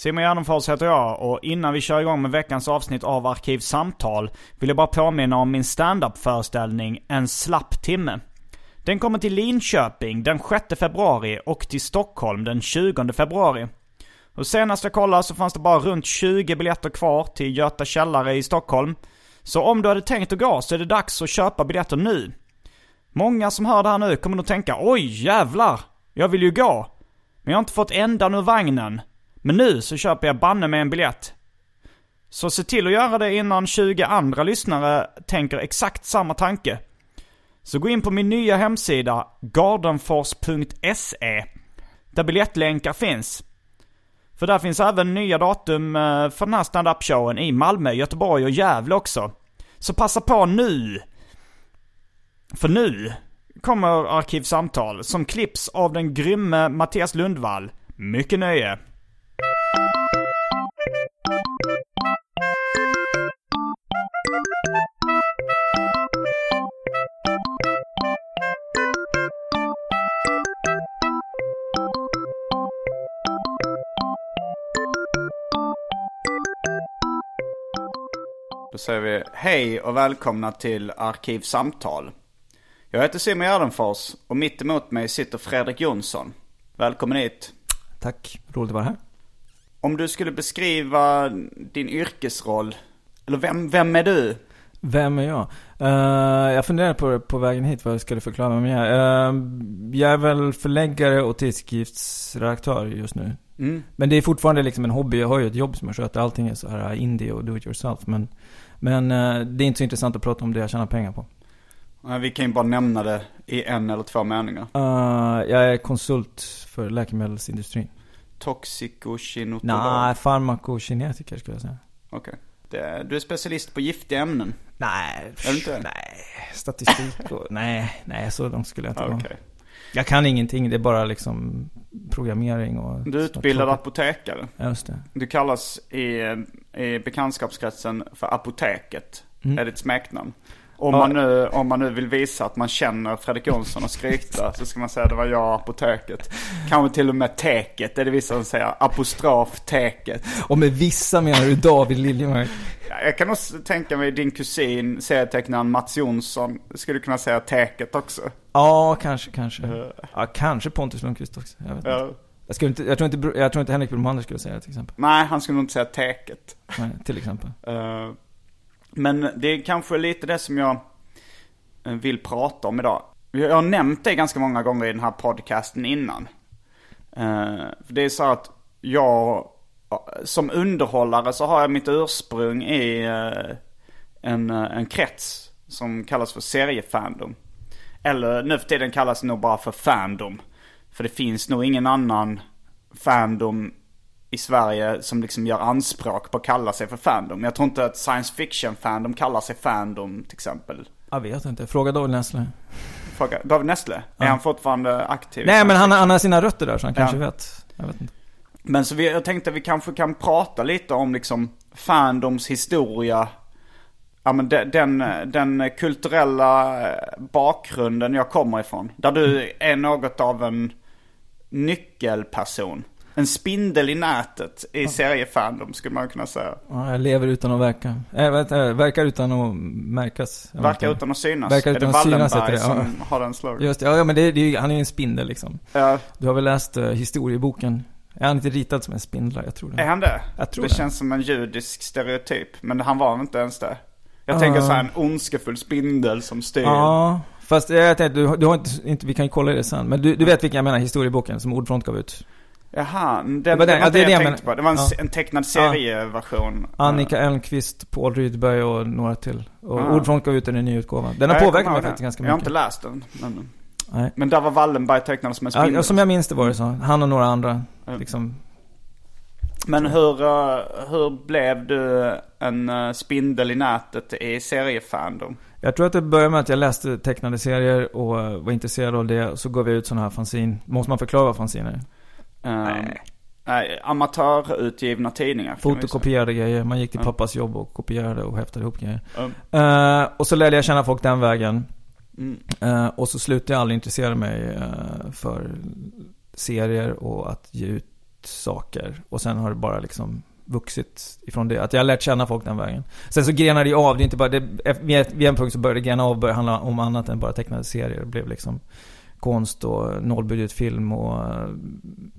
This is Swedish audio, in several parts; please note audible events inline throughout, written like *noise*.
Simon Gärdenfors heter jag och innan vi kör igång med veckans avsnitt av Arkivsamtal vill jag bara påminna om min standup-föreställning En slapp timme. Den kommer till Linköping den 6 februari och till Stockholm den 20 februari. Och senast jag kollade så fanns det bara runt 20 biljetter kvar till Göta källare i Stockholm. Så om du hade tänkt att gå så är det dags att köpa biljetter nu. Många som hör det här nu kommer nog tänka oj jävlar, jag vill ju gå. Men jag har inte fått ändan ur vagnen. Men nu så köper jag banne med en biljett. Så se till att göra det innan 20 andra lyssnare tänker exakt samma tanke. Så gå in på min nya hemsida, gardenfors.se, där biljettlänkar finns. För där finns även nya datum eh, för den här stand-up-showen i Malmö, Göteborg och Gävle också. Så passa på nu! För nu kommer Arkivsamtal som klipps av den grymme Mattias Lundvall. Mycket nöje! Då säger vi hej och välkomna till Arkivsamtal. Jag heter Simon Gärdenfors och mitt emot mig sitter Fredrik Jonsson. Välkommen hit. Tack, roligt att vara här. Om du skulle beskriva din yrkesroll, eller vem, vem är du? Vem är jag? Uh, jag funderar på, på vägen hit vad jag skulle förklara vem jag är. Uh, jag är väl förläggare och tidskriftsredaktör just nu. Mm. Men det är fortfarande liksom en hobby. Jag har ju ett jobb som jag sköter. Allting är så här indie och do it yourself. Men, men uh, det är inte så intressant att prata om det jag tjänar pengar på. Vi kan ju bara nämna det i en eller två meningar. jag är konsult för läkemedelsindustrin. Toxikokinotolog? Nej, farmakokinetiker skulle jag säga. Okej. Okay. Du är specialist på giftiga ämnen? Nej, är du inte? nej, statistik och, *laughs* nej, nej, så långt skulle jag inte okay. gå. Jag kan ingenting, det är bara liksom programmering och... Du är utbildad apotekare. Just det. Du kallas i, i bekantskapskretsen för Apoteket. Mm. Är ditt smeknamn. Om, man nu, om man nu vill visa att man känner Fredrik Jonsson och skryta så ska man säga det var jag apoteket. Kanske till och med teket, är det vissa som säger. Apostrof teket. Och med vissa menar du David Liljemark? Jag kan också tänka mig din kusin, serietecknaren Mats Jonsson, skulle kunna säga teket också. Ja, kanske, kanske. Uh. Ja, kanske Pontus Lundqvist också. Jag vet inte. Jag, skulle inte, jag, tror inte, jag tror inte Henrik Bromander skulle säga det till exempel. Nej, han skulle nog inte säga teket. Nej, till exempel. Men det är kanske lite det som jag eh, vill prata om idag. Jag har nämnt det ganska många gånger i den här podcasten innan. Eh, det är så att jag, eh, som underhållare så har jag mitt ursprung i en, en krets som kallas för seriefandom. Eller nu för tiden kallas det nog bara för fandom. För det finns nog ingen annan fandom i Sverige som liksom gör anspråk på att kalla sig för fandom. Jag tror inte att science fiction fandom kallar sig fandom till exempel. Jag vet inte. Fråga David Nessle. Fråga David Nessle? Ja. Är han fortfarande aktiv? Nej men han, han har sina rötter där så han kanske ja. vet. Jag vet inte. Men så vi, jag tänkte att vi kanske kan prata lite om liksom fandoms historia. Ja men den, den, den kulturella bakgrunden jag kommer ifrån. Där du är något av en nyckelperson. En spindel i nätet i seriefandom skulle man kunna säga. Ja, jag lever utan att verka. Äh, vänta, verkar utan att märkas. Verkar utan att synas. Verkar är utan att synas, heter det, ja. som har den slogan? Just det, ja, men det, det han är ju en spindel liksom. Ja, Du har väl läst uh, historieboken? Är han inte ritad som en spindel? Jag tror det. är han det? Jag tror det det. känns som en judisk stereotyp. Men han var inte ens det. Jag Ja. tänker så här en ondskefull spindel som styr. Ja, fast jag tänkte, du, du har inte, inte, vi kan ju kolla det sen. Men du, du vet vilken jag menar, historieboken som Ordfront gav ut? Jaha, den, Det det var var den- det, ja, det är jag det, tänkte men- på. Det var en, ja. en tecknad serieversion. Annika Elmqvist, Paul Rydberg och några till. Och Ah. Ordfront gav ut den i ny utgåva. Den har Ja, jag påverkat mig faktiskt det. ganska Jag har mycket. inte läst den. Men, Nej. men där var Wallenberg tecknad som en Ja, spindel. ja, som jag minns det var det så. Han och några andra. Ja. Liksom. Men hur, eh, hur blev du en eh, spindel i nätet i seriefandom? Jag tror att det började med att jag läste tecknade serier och eh, var intresserad av det. Så gav jag ut sådana här fanzine. Måste man förklara vad fanzine är? Nej. Nej, amatörutgivna tidningar. Fotokopierade grejer. Man gick till Ja. pappas jobb och kopierade och häftade ihop grejer. Mm. Eh, och så lärde jag känna folk den vägen. Mm. Eh, och så slutade jag aldrig intressera mig eh, för serier och att ge ut saker. Och sen har det bara liksom vuxit ifrån det. Att jag har lärt känna folk den vägen. Sen så grenade det av. Det är inte bara, det, vid, en punkt så började det grena av började handla om annat än bara tecknade serier. Det blev liksom konst och nollbudgetfilm och eh,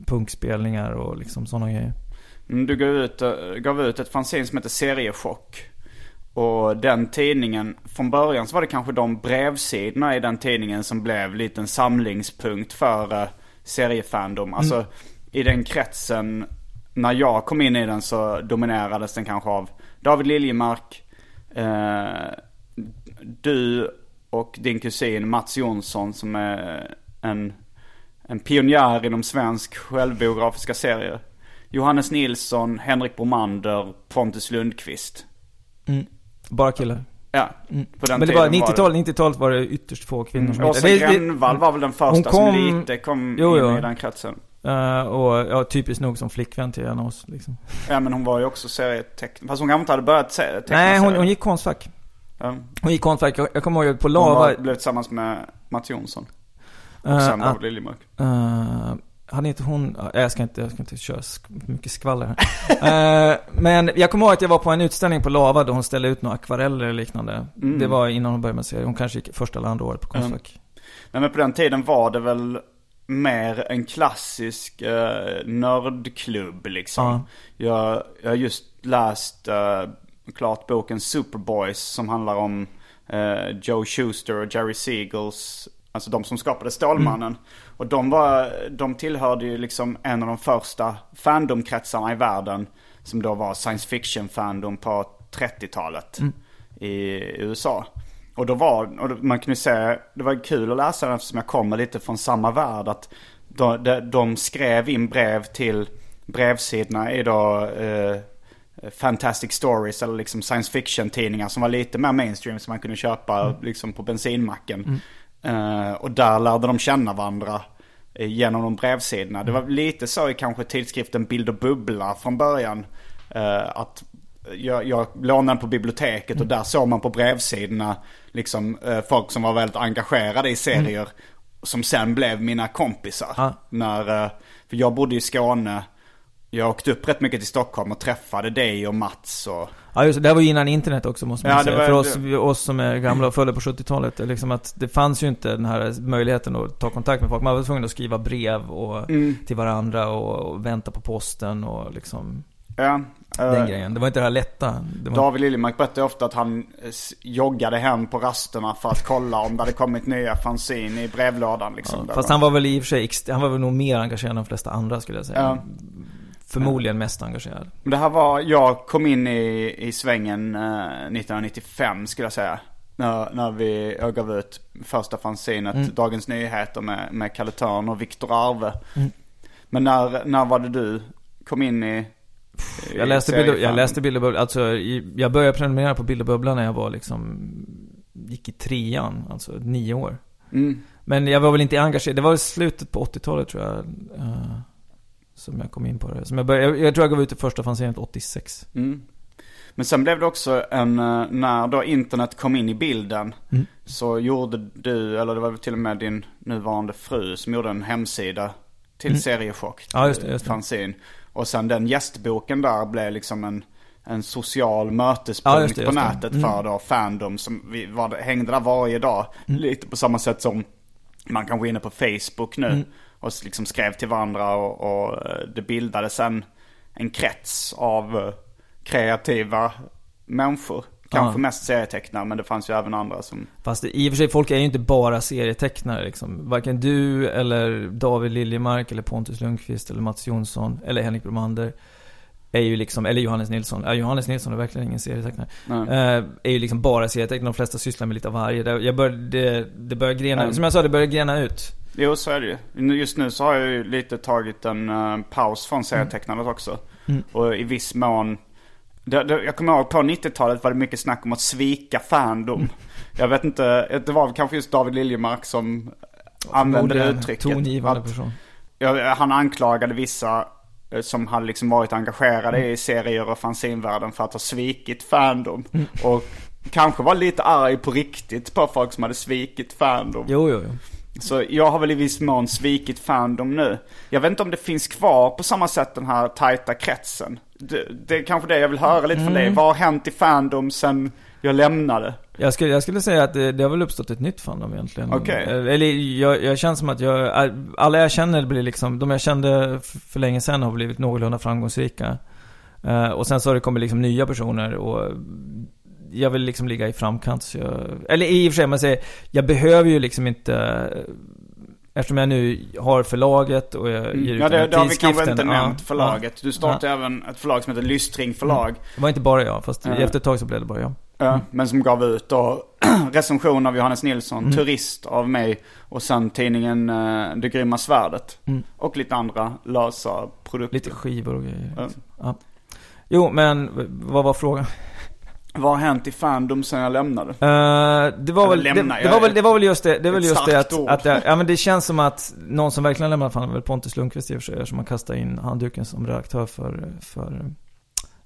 punkspelningar och liksom sådana grejer. Mm, Du gav ut, eh, gav ut ett fanzine som heter Seriechock. Och den tidningen, från början så var det kanske de brevsidorna i den tidningen som blev lite en samlingspunkt för uh, seriefandom. Alltså i den kretsen, när jag kom in i den så dominerades den kanske av David Liljemark, eh, du och din kusin Mats Jonsson som är en, en pionjär inom svensk självbiografiska serier. Johannes Nilsson, Henrik Bromander, Pontus Lundqvist. Mm. Bara killar. Ja, Mm. på den Men det var tiden 90-talet 90 var det ytterst få kvinnor som Mm. Åsa det- det- Grönvall var väl den första kom- som lite kom Jo, in jo. i den kretsen. Eh, och ja, typiskt nog som flickvän till en av oss liksom. Ja men hon var ju också serietecknare. Fast hon kanske inte hade börjat teckna Nej, hon, hon gick konstfack. Ja. Hon gick konstfack. Jag, jag kommer ihåg på Hon Lava. var, blev tillsammans med Mats Jonsson. Och eh, sen att- David Liljemark. Uh, hade inte hon, ja, jag ska inte, jag ska inte köra mycket skvaller här. *laughs* Eh, men jag kommer ihåg att jag var på en utställning på Lava då hon ställde ut några akvareller eller liknande. Mm. Det var innan hon började med serien. Hon kanske gick första eller andra året på Konstfack. Nej men på den tiden var det väl mer en klassisk eh, nördklubb liksom. Ja. Jag, jag har just läst eh, klart boken Superboys som handlar om eh, Joe Schuster och Jerry Siegels, alltså de som skapade Stålmannen. Och de var, de tillhörde ju liksom en av de första fandomkretsarna i världen. Som då var science fiction fandom på 30-talet i USA. Och då var, och man kunde säga, det var kul att läsa den eftersom jag kommer lite från samma värld. Att de, de, de skrev in brev till brevsidorna i då eh, Fantastic Stories eller liksom science fiction tidningar som var lite mer mainstream som man kunde köpa liksom på bensinmacken. Eh, och där lärde de känna varandra eh, genom de brevsidorna. Det var lite så i kanske tidskriften Bild och Bubbla från början. Eh, att jag, jag lånade på biblioteket och där såg man på brevsidorna liksom eh, folk som var väldigt engagerade i serier. Som sen blev mina kompisar. Ja. När, eh, för jag bodde i Skåne. Jag åkte upp rätt mycket till Stockholm och träffade dig och Mats och... Ja just det, det var ju innan internet också måste man Ja, säga. var- För oss, oss som är gamla och födda på 70-talet, är liksom att det fanns ju inte den här möjligheten att ta kontakt med folk. Man var tvungen att skriva brev och, Mm. till varandra och, och vänta på posten och liksom Ja, den grejen. Det var inte det här lätta. Det var, David Liljemark berättade ofta att han joggade hem på rasterna för att kolla om det hade kommit nya fanzine i brevlådan liksom. ja, fast han var väl i och för sig, han var väl nog mer engagerad än de flesta andra skulle jag säga. Ja. Förmodligen mest engagerad. Det här var, jag kom in i, i svängen eh, 1995 skulle jag säga. När, när vi, jag gav ut första fanzinet, Mm. Dagens Nyheter med, med Kalle Törn och Viktor Arve. Mm. Men när, när var det du kom in i, Jag läste, bilder, jag läste Bilderbubblan, alltså jag började prenumerera på Bilderbubblan när jag var liksom, gick i trean, alltså nio år. Mm. Men jag var väl inte engagerad, det var slutet på 80-talet tror jag. Som jag kom in på det. Som jag, började, jag, jag tror jag gav ut det första fanzinet 86. Mm. Men sen blev det också en, eh, när då internet kom in i bilden. Mm. Så gjorde du, eller det var till och med din nuvarande fru som gjorde en hemsida till Seriechock. Ja, just det, just det. Fanzine. Och sen den gästboken där blev liksom en, en social Ja, mötespunkt just det, på just det. nätet för då fandom som vi var, hängde där varje dag. Mm. Lite på samma sätt som man kan gå in på Facebook nu Mm. Och liksom skrev till varandra och, och eh, det bildades en, en krets av eh, kreativa människor. Kanske Ja. mest serietecknare men det fanns ju även andra som... Fast i och för sig, folk är ju inte bara serietecknare liksom. Varken du eller David Liljemark eller Pontus Lundqvist eller Mats Jonsson eller Henrik Bromander är ju liksom, eller Johannes Nilsson. Ja, Johannes Nilsson är verkligen ingen serietecknare. Eh, är ju liksom bara serietecknare. De flesta sysslar med lite av varje. Jag bör, det, det börjar grena, Mm. som jag sa, det börjar grena ut. Jo, så är det ju. Just nu så har jag ju lite tagit en eh, paus från serietecknandet också. Mm. Och i viss mån... Det, det, jag kommer ihåg på 90-talet var det mycket snack om att svika fandom. Mm. Jag vet inte, det var kanske just David Liljemark som använde det uttrycket. Tongivande person. ja, han anklagade vissa eh, som hade liksom varit engagerade Mm. i serier och fanzinvärlden för att ha svikit fandom. Mm. Och kanske var lite arg på riktigt på folk som hade svikit fandom. Jo, jo, jo. Så jag har väl i viss mån svikit fandom nu. Jag vet inte om det finns kvar på samma sätt den här tajta kretsen. Det, det är kanske det jag vill höra lite från dig. Vad har hänt i fandom sen jag lämnade? Jag skulle, jag skulle säga att det, det har väl uppstått ett nytt fandom egentligen. Okej. Eh, Eller jag, jag känner som att jag, alla jag känner blir liksom, de jag kände för länge sedan har blivit någorlunda framgångsrika. Eh, och sen så har det kommit liksom nya personer och jag vill liksom ligga i framkant så jag, Eller i och för sig, man säger, jag behöver ju liksom inte Eftersom jag nu har förlaget och jag ger ut Mm. Ja, den det, här det har vi kanske inte ja, nämnt förlaget. Du startade även ett förlag som heter Lystring förlag. Det var inte bara jag, fast Ja. efter ett tag så blev det bara jag. Ja, men som gav ut då *clears throat* recension av Johannes Nilsson, Mm. Turist av mig och sen tidningen uh, Det Grymma Svärdet. Mm. Och lite andra lösa produkter. Lite skivor och grejer. Ja. liksom. Ja. Jo, men vad var frågan? Vad har hänt i fandom sen jag lämnade? Eh, det var väl, det, lämna, det jag var väl, det var väl just det, det väl just det att, ord. att jag, ja men det känns som att någon som verkligen lämnade fan väl Pontus Lundqvist i och för sig, som har kastat in handduken som redaktör för, för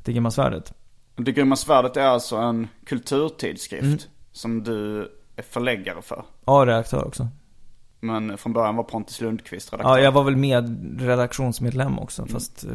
Det grymma svärdet. Det Grymma Svärdet är alltså en kulturtidskrift Mm. som du är förläggare för. Ja, redaktör också. Men från början var Pontus Lundqvist redaktör. Ja, jag var väl med redaktionsmedlem också, fast eh,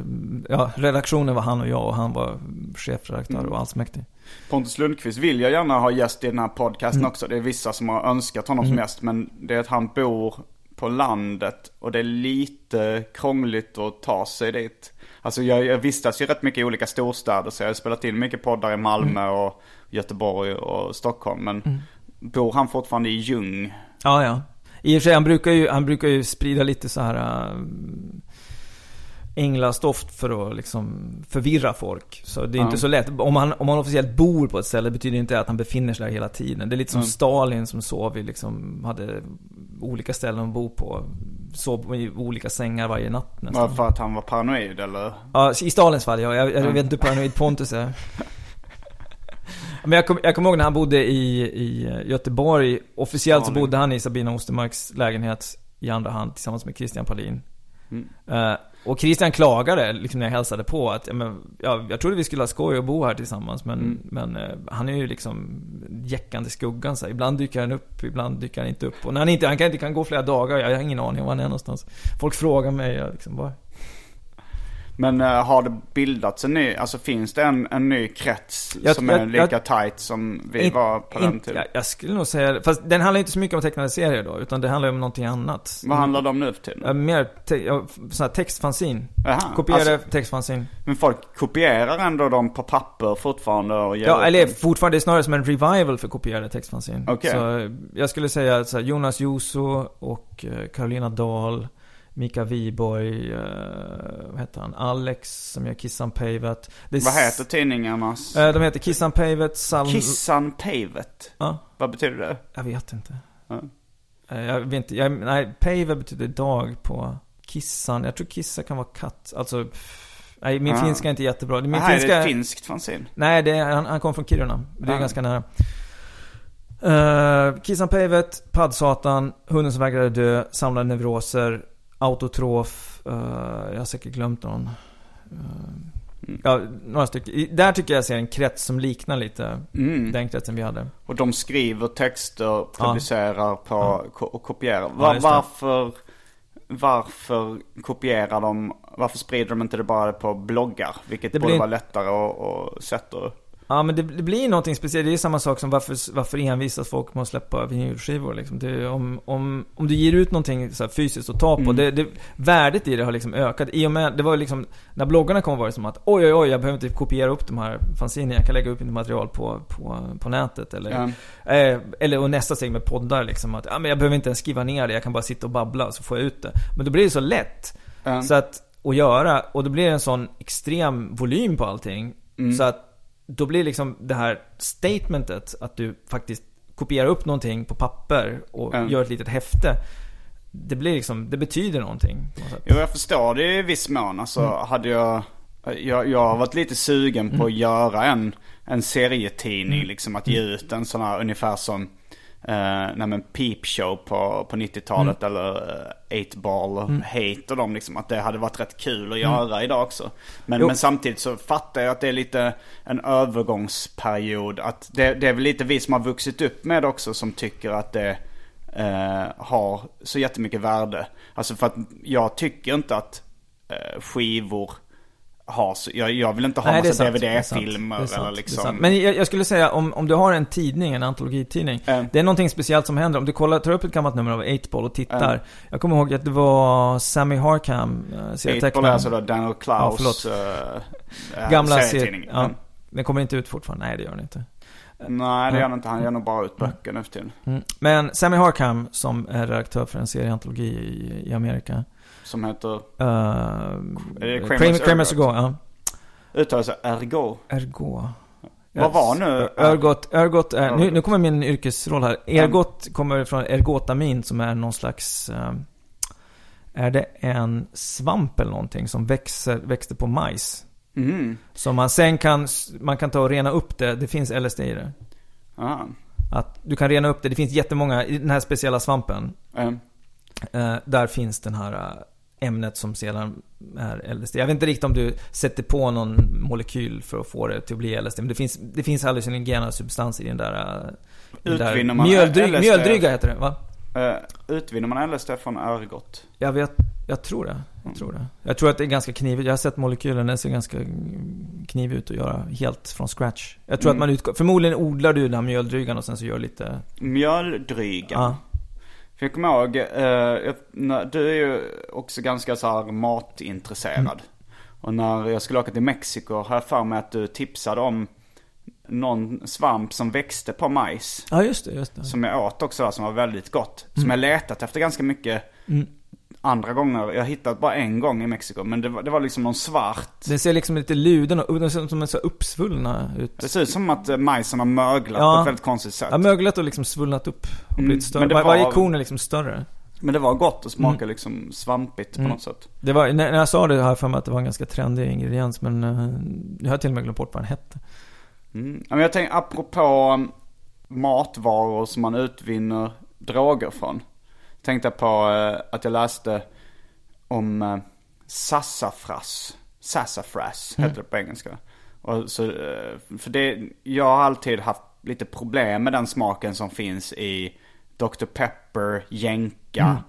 ja, redaktionen var han och jag och han var chefredaktör Mm. och allsmäktig. Pontus Lundqvist vill jag gärna ha gäst i den här podcasten Mm. också. Det är vissa som har önskat honom som gäst. Men det är att han bor på landet och det är lite krångligt att ta sig dit. Alltså jag, jag vistas ju rätt mycket i olika storstäder så jag har spelat in mycket poddar i Malmö Mm. och Göteborg och Stockholm. Men bor han fortfarande i Ljung? Ja, ja. I och för sig, han brukar ju, han brukar ju sprida lite så här uh, änglastoft för att liksom förvirra folk. Så det är Ja. inte så lätt. Om han, om han officiellt bor på ett ställe betyder det inte att han befinner sig där hela tiden. Det är lite som Mm. Stalin som sov i liksom, hade olika ställen att bo på. Sov i olika sängar varje natt nästan. För att han var paranoid eller? Ja, i Stalins fall ja. Jag, jag vet inte hur paranoid Pontus är. *laughs* Men jag kommer jag kom ihåg när han bodde i, i Göteborg. Officiellt så bodde han i Sabina Ostermarks lägenhet i andra hand tillsammans med Christian Palin. Mm. Eh, och Christian klagade liksom när jag hälsade på att, ja, men, ja, jag trodde vi skulle ha skoj och bo här tillsammans men, Mm. men eh, han är ju liksom jäckande skuggan så här. Ibland dyker han upp, ibland dyker han inte upp. Och när han inte, han kan inte kan gå flera dagar, jag har ingen aning om var han är någonstans. Folk frågar mig, jag liksom bara, Men eh, har det bildats en ny, alltså finns det en, en ny krets Jag- som jag- är lika jag- tight som vi In- var på den inte- tiden? jag, jag skulle nog säga Fast den handlar inte så mycket om tecknade serier då, utan det handlar om någonting annat. Vad handlar det om nu för tiden? Ja, mer te- ja, sån här textfanzin. Kopierade alltså, textfanzin. men folk kopierar ändå dem på papper fortfarande och ger Ja, eller fortfarande det är snarare som en revival för kopierade textfanzin. Okej. Så eh, jag skulle säga så här, Jonas Joso och eh, Carolina Dahl, Mika Wiborg, eh, vad heter han? Alex som gör Kissan Pavet. Det Vad heter tidningarnas? Eh, de heter Kissan Pavet, Salm... Kissan Pavet. Ja, Vad betyder det? jag vet inte. Ja. Eh, Jag vet inte, jag, nej, Paver betyder dag på Kissan. Jag tror Kissa kan vara katt. Alltså, nej min Ah. finska är inte jättebra. Min det här finska... är ett finskt fanzine. Nej, det är, han, han kom från Kiruna. Det är Ah. ganska nära. Uh, Kissan Pavet, Paddsatan, Hunden som vägrade dö, Samlade neuroser, Autotrof, eh, jag har säkert glömt någon. Eh, ja, några stycken. Där tycker jag ser en krets som liknar lite Mm. den kretsen vi hade. Och de skriver texter, publicerar på Ja. och kopierar. Ja, Va- just det. varför varför kopierar de, varför sprider de inte det bara på bloggar? Vilket Det borde blir- vara lättare att sätta. Ja men det, det blir någonting speciellt. Det är samma sak som varför, varför envisas folk med att släppa vinylskivor liksom. det, om, om, om du ger ut någonting så fysiskt att ta på. Mm. Det, det, värdet i det har liksom ökat. I och med, det var liksom, när bloggarna kom var det som att oj oj oj jag behöver inte kopiera upp de här fanzine. Jag kan lägga upp mitt material på, på, på nätet. Eller, Ja. eh, eller och nästa steg med poddar liksom. Att ja, men jag behöver inte ens skriva ner det. Jag kan bara sitta och babbla så får jag ut det. Men då blir det så lätt. Ja. Så att, att göra, och då blir det en sån extrem volym på allting. Mm. Så att då blir liksom det här statementet att du faktiskt kopierar upp någonting på papper och Mm. gör ett litet häfte. Det blir liksom, det betyder någonting. något. Jo, jag förstår det i viss mån. Alltså, Mm. hade jag, jag... Jag har varit lite sugen på att göra en, en serietidning. Mm. Liksom att ge ut en sån här ungefär som eh, nej, men Peep Show på, på 90-talet. Mm. Eller uh, 8-Ball och Hate och dem. Liksom, att det hade varit rätt kul att göra idag också. Men, Mm. Jo. men samtidigt så fattar jag att det är lite en övergångsperiod. Att det, det är väl lite vi som har vuxit upp med också som tycker att det eh, har så jättemycket värde. Alltså för att jag tycker inte att eh, skivor så, jag, jag vill inte ha Nej, är massa är DVD-filmer är eller är liksom. Men jag, jag skulle säga om, om du har en tidning, en antologitidning. Mm. Det är någonting speciellt som händer. Om du kollar, tar upp ett gammalt nummer av 8-Ball och tittar. Mm. Jag kommer ihåg att det var Sammy Harkham, uh, Eightball är serietecknaren. alltså då Daniel Klaus eh, *laughs* eh, Gamla serietidning. serietidning. Ja, Mm. den kommer inte ut fortfarande. Nej, det gör den inte. Nej det gör han inte, han ger nog bara ut böcker nu för tiden. Mm. Men Sammy Harkham, som är redaktör för en serieantologi i, i Amerika. Som heter, Uh, det Kramer's? Ergo, ja. uttalar sig Ergo. Ergo. Vad var nu? Ergot, Ergot är, nu, Ergot. nu kommer min yrkesroll här. Ergot kommer från ergotamin som är någon slags... eh, är det en svamp eller någonting som växer, växte på majs? Mm. Som man sen kan, man kan ta och rena upp det. Det finns LSD i det. Ah. Att du kan rena upp det. Det finns jättemånga, i den här speciella svampen. Eh, Eh, där finns den här eh, ämnet som sedan är LSD. Jag vet inte riktigt om du sätter på någon molekyl för att få det till att bli LSD. Men det finns, det finns hallucinogena substanser i den där... den där Utvinner man mjöldryg, LSD? mjöldryga heter det va? eh, utvinner man LSD från Ergot? Jag vet, jag tror det. Jag tror det. Jag tror att det är ganska knivigt. Jag har sett molekylen, den ser ganska knivig ut att göra helt från scratch. Jag tror Mm. att man utgår, förmodligen odlar du den här mjöldrygan och sen så gör lite... Mjöldrygan. Ja. För jag kommer ihåg, eh, du är ju också ganska så här matintresserad. Mm. Och när jag skulle åka till Mexiko har jag för mig att du tipsade om någon svamp som växte på majs. Ja, just det, just det. Som jag åt också som var väldigt gott. Mm. Som jag letat efter ganska mycket andra gånger. Jag har hittat bara en gång i Mexiko. Men det var, det var liksom någon svart. Den ser liksom lite luden och som en så uppsvullna ut. Det ser ut som att eh, majsen har möglat Ja. på ett väldigt konstigt sätt. Ja, möglat och liksom svullnat upp och Mm, blivit större. men det Var, var- Varje korn är liksom större. Men det var gott och smakade Mm. liksom svampigt på något sätt. Det var, när jag sa det jag för mig att det var en ganska trendig ingrediens men uh, jag har till och med glömt bort vad den hette. Mm. Men jag tänker apropå um, matvaror som man utvinner droger från. Tänkte jag på eh, att jag läste om uh, sassafras. Sassafras heter det på engelska. Och så, eh, för det, jag har alltid haft lite problem med den smaken som finns i Dr. Pepper, Jenka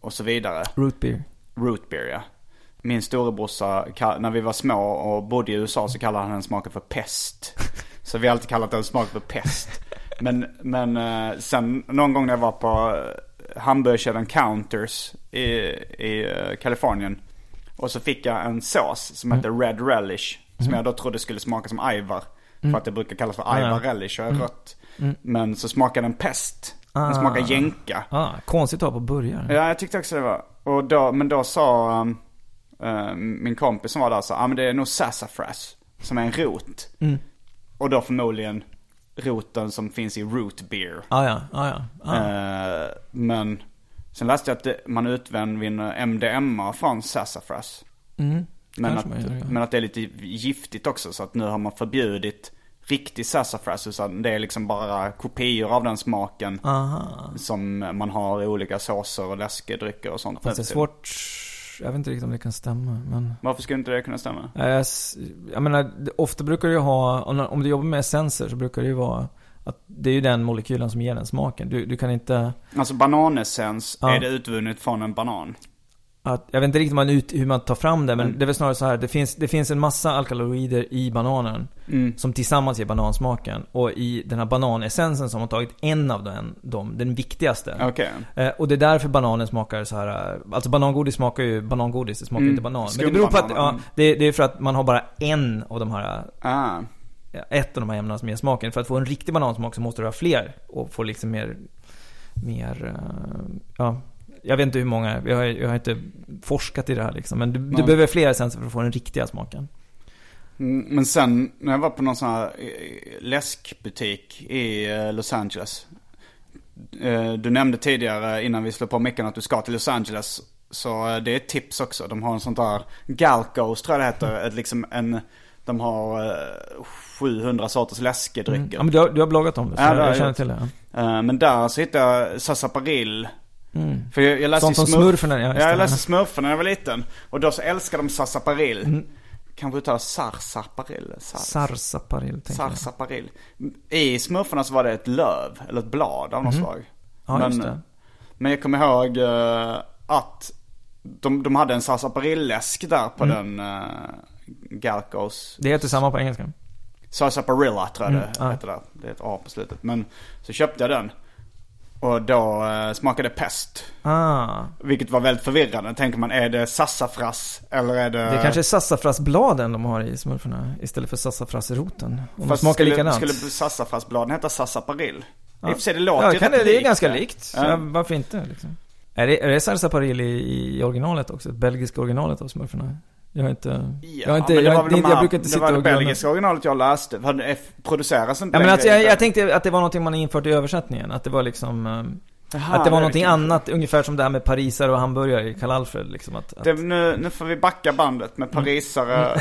och så vidare. Root beer. Root beer ja. Min storebrorsa, när vi var små och bodde i USA så kallade han den smaken för pest. Så vi har alltid kallat den smaken för pest. Men, men eh, sen någon gång när jag var på eh, hamburgerkedjan Counters i, i eh, Kalifornien. Och så fick jag en sås som heter Red Relish. Som jag då trodde skulle smaka som ajvar. För att det brukar kallas för ajvar relish och är rött. Men så smakade den pest. Den smakar jänka. Ah, konstigt att ha på burgare. Ja, jag tyckte också det var. Och då, men då sa um, eh, min kompis som var där, så, ah, men det är nog sassafras. Som är en rot. Och då förmodligen roten som finns i root beer. Ah, ja, ah, ja. Ah. Eh, men sen läste jag att det, man utvinner MDMA från sassafras. Men, kanske att, gör, ja. men att det är lite giftigt också. Så att nu har man förbjudit riktig sassafras. Det är liksom bara kopior av den smaken. Aha. Som man har i olika såser och läskedrycker och sånt. Fast det är svårt. Jag vet inte riktigt om det kan stämma. Men... Varför skulle inte det kunna stämma? Jag, s- jag menar, ofta brukar det ju ha, om- om du jobbar med essenser så brukar det ju vara att det är ju den molekylen som ger den smaken. Du, du kan inte... Alltså bananessens, Ja. är det utvunnet från en banan? Att, jag vet inte riktigt man, ut, hur man tar fram det, men Mm. det är väl snarare så här. Det finns, det finns en massa alkaloider i bananen. Mm. Som tillsammans ger banansmaken. Och i den här bananessensen så har tagit en av den, de, den viktigaste. Okej. Eh, och det är därför bananen smakar så här. eh, Alltså banangodis smakar ju banangodis, det smakar Mm. inte banan. Men det beror på att, ja, det, det är för att man har bara en av de här, Ah. ja, ett av de här ämnena som ger smaken. För att få en riktig banansmak så måste du ha fler. Och få liksom mer, mer, eh, ja. Jag vet inte hur många, jag har, jag har inte forskat i det här liksom. Men du, du behöver fler essenser för att få den riktiga smaken. Mm, Men sen när jag var på någon sån här eh, läskbutik i eh, Los Angeles. Eh, Du nämnde tidigare innan vi slog på micken att du ska till Los Angeles. Så det är ett tips också. De har en sån där Galcos tror jag det heter. Ett, liksom en, de har eh, 700 sorters läskedrycker. Mm. Ja men du har, du har bloggat om det, så Ja, jag, jag känner till det. Men där så hittade jag Sassaparill. Mm. För jag, jag läste Sånt som smurferna, ja, jag läste smurferna när jag var liten. Och då så älskade de Sassaparill. Mm. Kanske uttala Sarsaparill. Sar- Sarsaparill tänker jag. Sarsaparill. I smurfarna så var det ett löv, eller ett blad av något slag. Mhm. Ja, men, just det. men jag kommer ihåg eh, att de, de hade en sarsaparillläsk där på den uh, Galcos. Det heter samma på engelska. Sarsaparilla tror jag Mm, det ja. heter där. Det är ett A på slutet. Men så köpte jag den. Och då uh, smakade pest. Ah. Vilket var väldigt förvirrande. Tänker man, är det sassafras eller är det... Det kanske är sassafrasbladen de har i smurfarna istället för sassafrasroten. Om de smakar skulle, likadant. Skulle sassafrasbladen heta sassaparill? Ja. I och för sig det låter ja, ju kan det, det är ganska likt. Ja. Ja. Varför inte liksom? Är det, är det sarsaparil i, i originalet också? Belgiska originalet av smurfarna? Jag har inte... jag har inte... det Jag, var inte de jag brukar inte Det sitta var det och glömma. belgiska originalet jag läste. Var det- Produceras inte Ja, men alltså, jag, jag tänkte att det var någonting man infört i översättningen. Att det var liksom... eh, Jaha, att det var någonting kanske. annat, ungefär som det här med parisare och hamburgare i Karl Alfred liksom. Att, att, Det, nu, nu får vi backa bandet med parisare.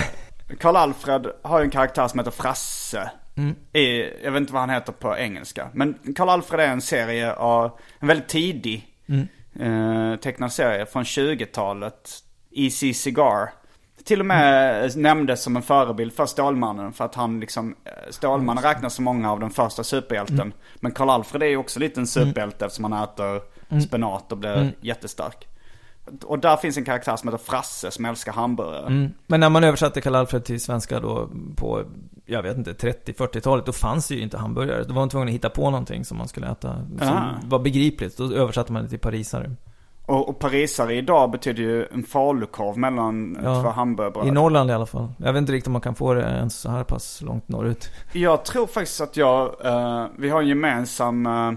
Karl Alfred har ju en karaktär som heter Frasse. Mm. I, jag vet inte vad han heter på engelska. Men Karl Alfred är en serie av, en väldigt tidig Mm. eh, tecknad serie från 20-talet. Easy Cigar. Till och med nämndes som en förebild för Stålmannen. För att han liksom, eh, Stålmannen räknas som många av den första superhjälten. Mm. Men Karl Alfred är ju också lite en superhjälte eftersom han äter spenat och blir Mm. jättestark. Och där finns en karaktär som heter Frasse som älskar hamburgare. Mm. Men när man översatte Karl Alfred till svenska då på, jag vet inte, 30-40-talet, då fanns det ju inte hamburgare. Då var man tvungen att hitta på någonting som man skulle äta, som Ah. var begripligt. Då översatte man det till parisare. Och, och parisare idag betyder ju en falukorv mellan Ja. två hamburgerbröd. I Norrland i alla fall. Jag vet inte riktigt om man kan få det ens så här pass långt norrut. Jag tror faktiskt att jag, eh, vi har en gemensam eh,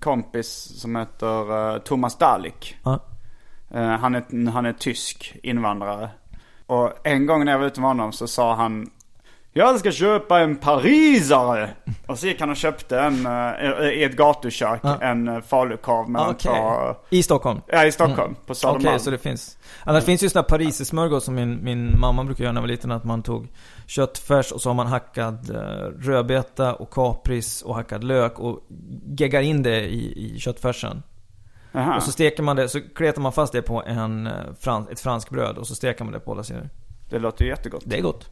kompis som heter eh, Thomas Dalik. Eh, han, är, han är tysk invandrare. Och en gång när jag var ute med honom så sa han Jag ska köpa en parisare! Och så gick han och köpte en, eh, i ett gatukök, Ja. en eh, falukorv mellan Okej. två, I Stockholm? ja i Stockholm, på Okej, Södermalm. så det finns. Annars finns ju sådana här parisersmörgås som min, min mamma brukar göra när jag var liten. Att man tog köttfärs och så har man hackad eh, rödbeta och kapris och hackad lök och geggar in det i, i köttfärsen. Aha. Och så steker man det, så kletar man fast det på en, frans, ett franskbröd och så steker man det på båda sidor. Det låter ju jättegott. Det är gott.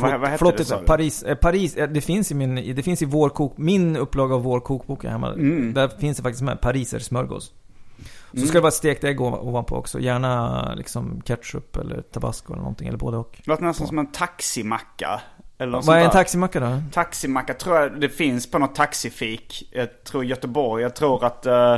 Vad- vad Flottigt, det, du? Paris, eh, Paris eh, det finns i min, det finns i vår kok, min upplaga av vår kokbok här hemma. Mm. Där finns det faktiskt med pariser smörgås. Så ska det vara stekt ägg ov- ovanpå också. Gärna liksom ketchup eller tabasco eller någonting, eller både och. Det låter nästan som en taximacka. Eller Vad är en taximacka då? Taximacka tror jag det finns på något taxifik. Jag tror Göteborg. Jag tror att uh,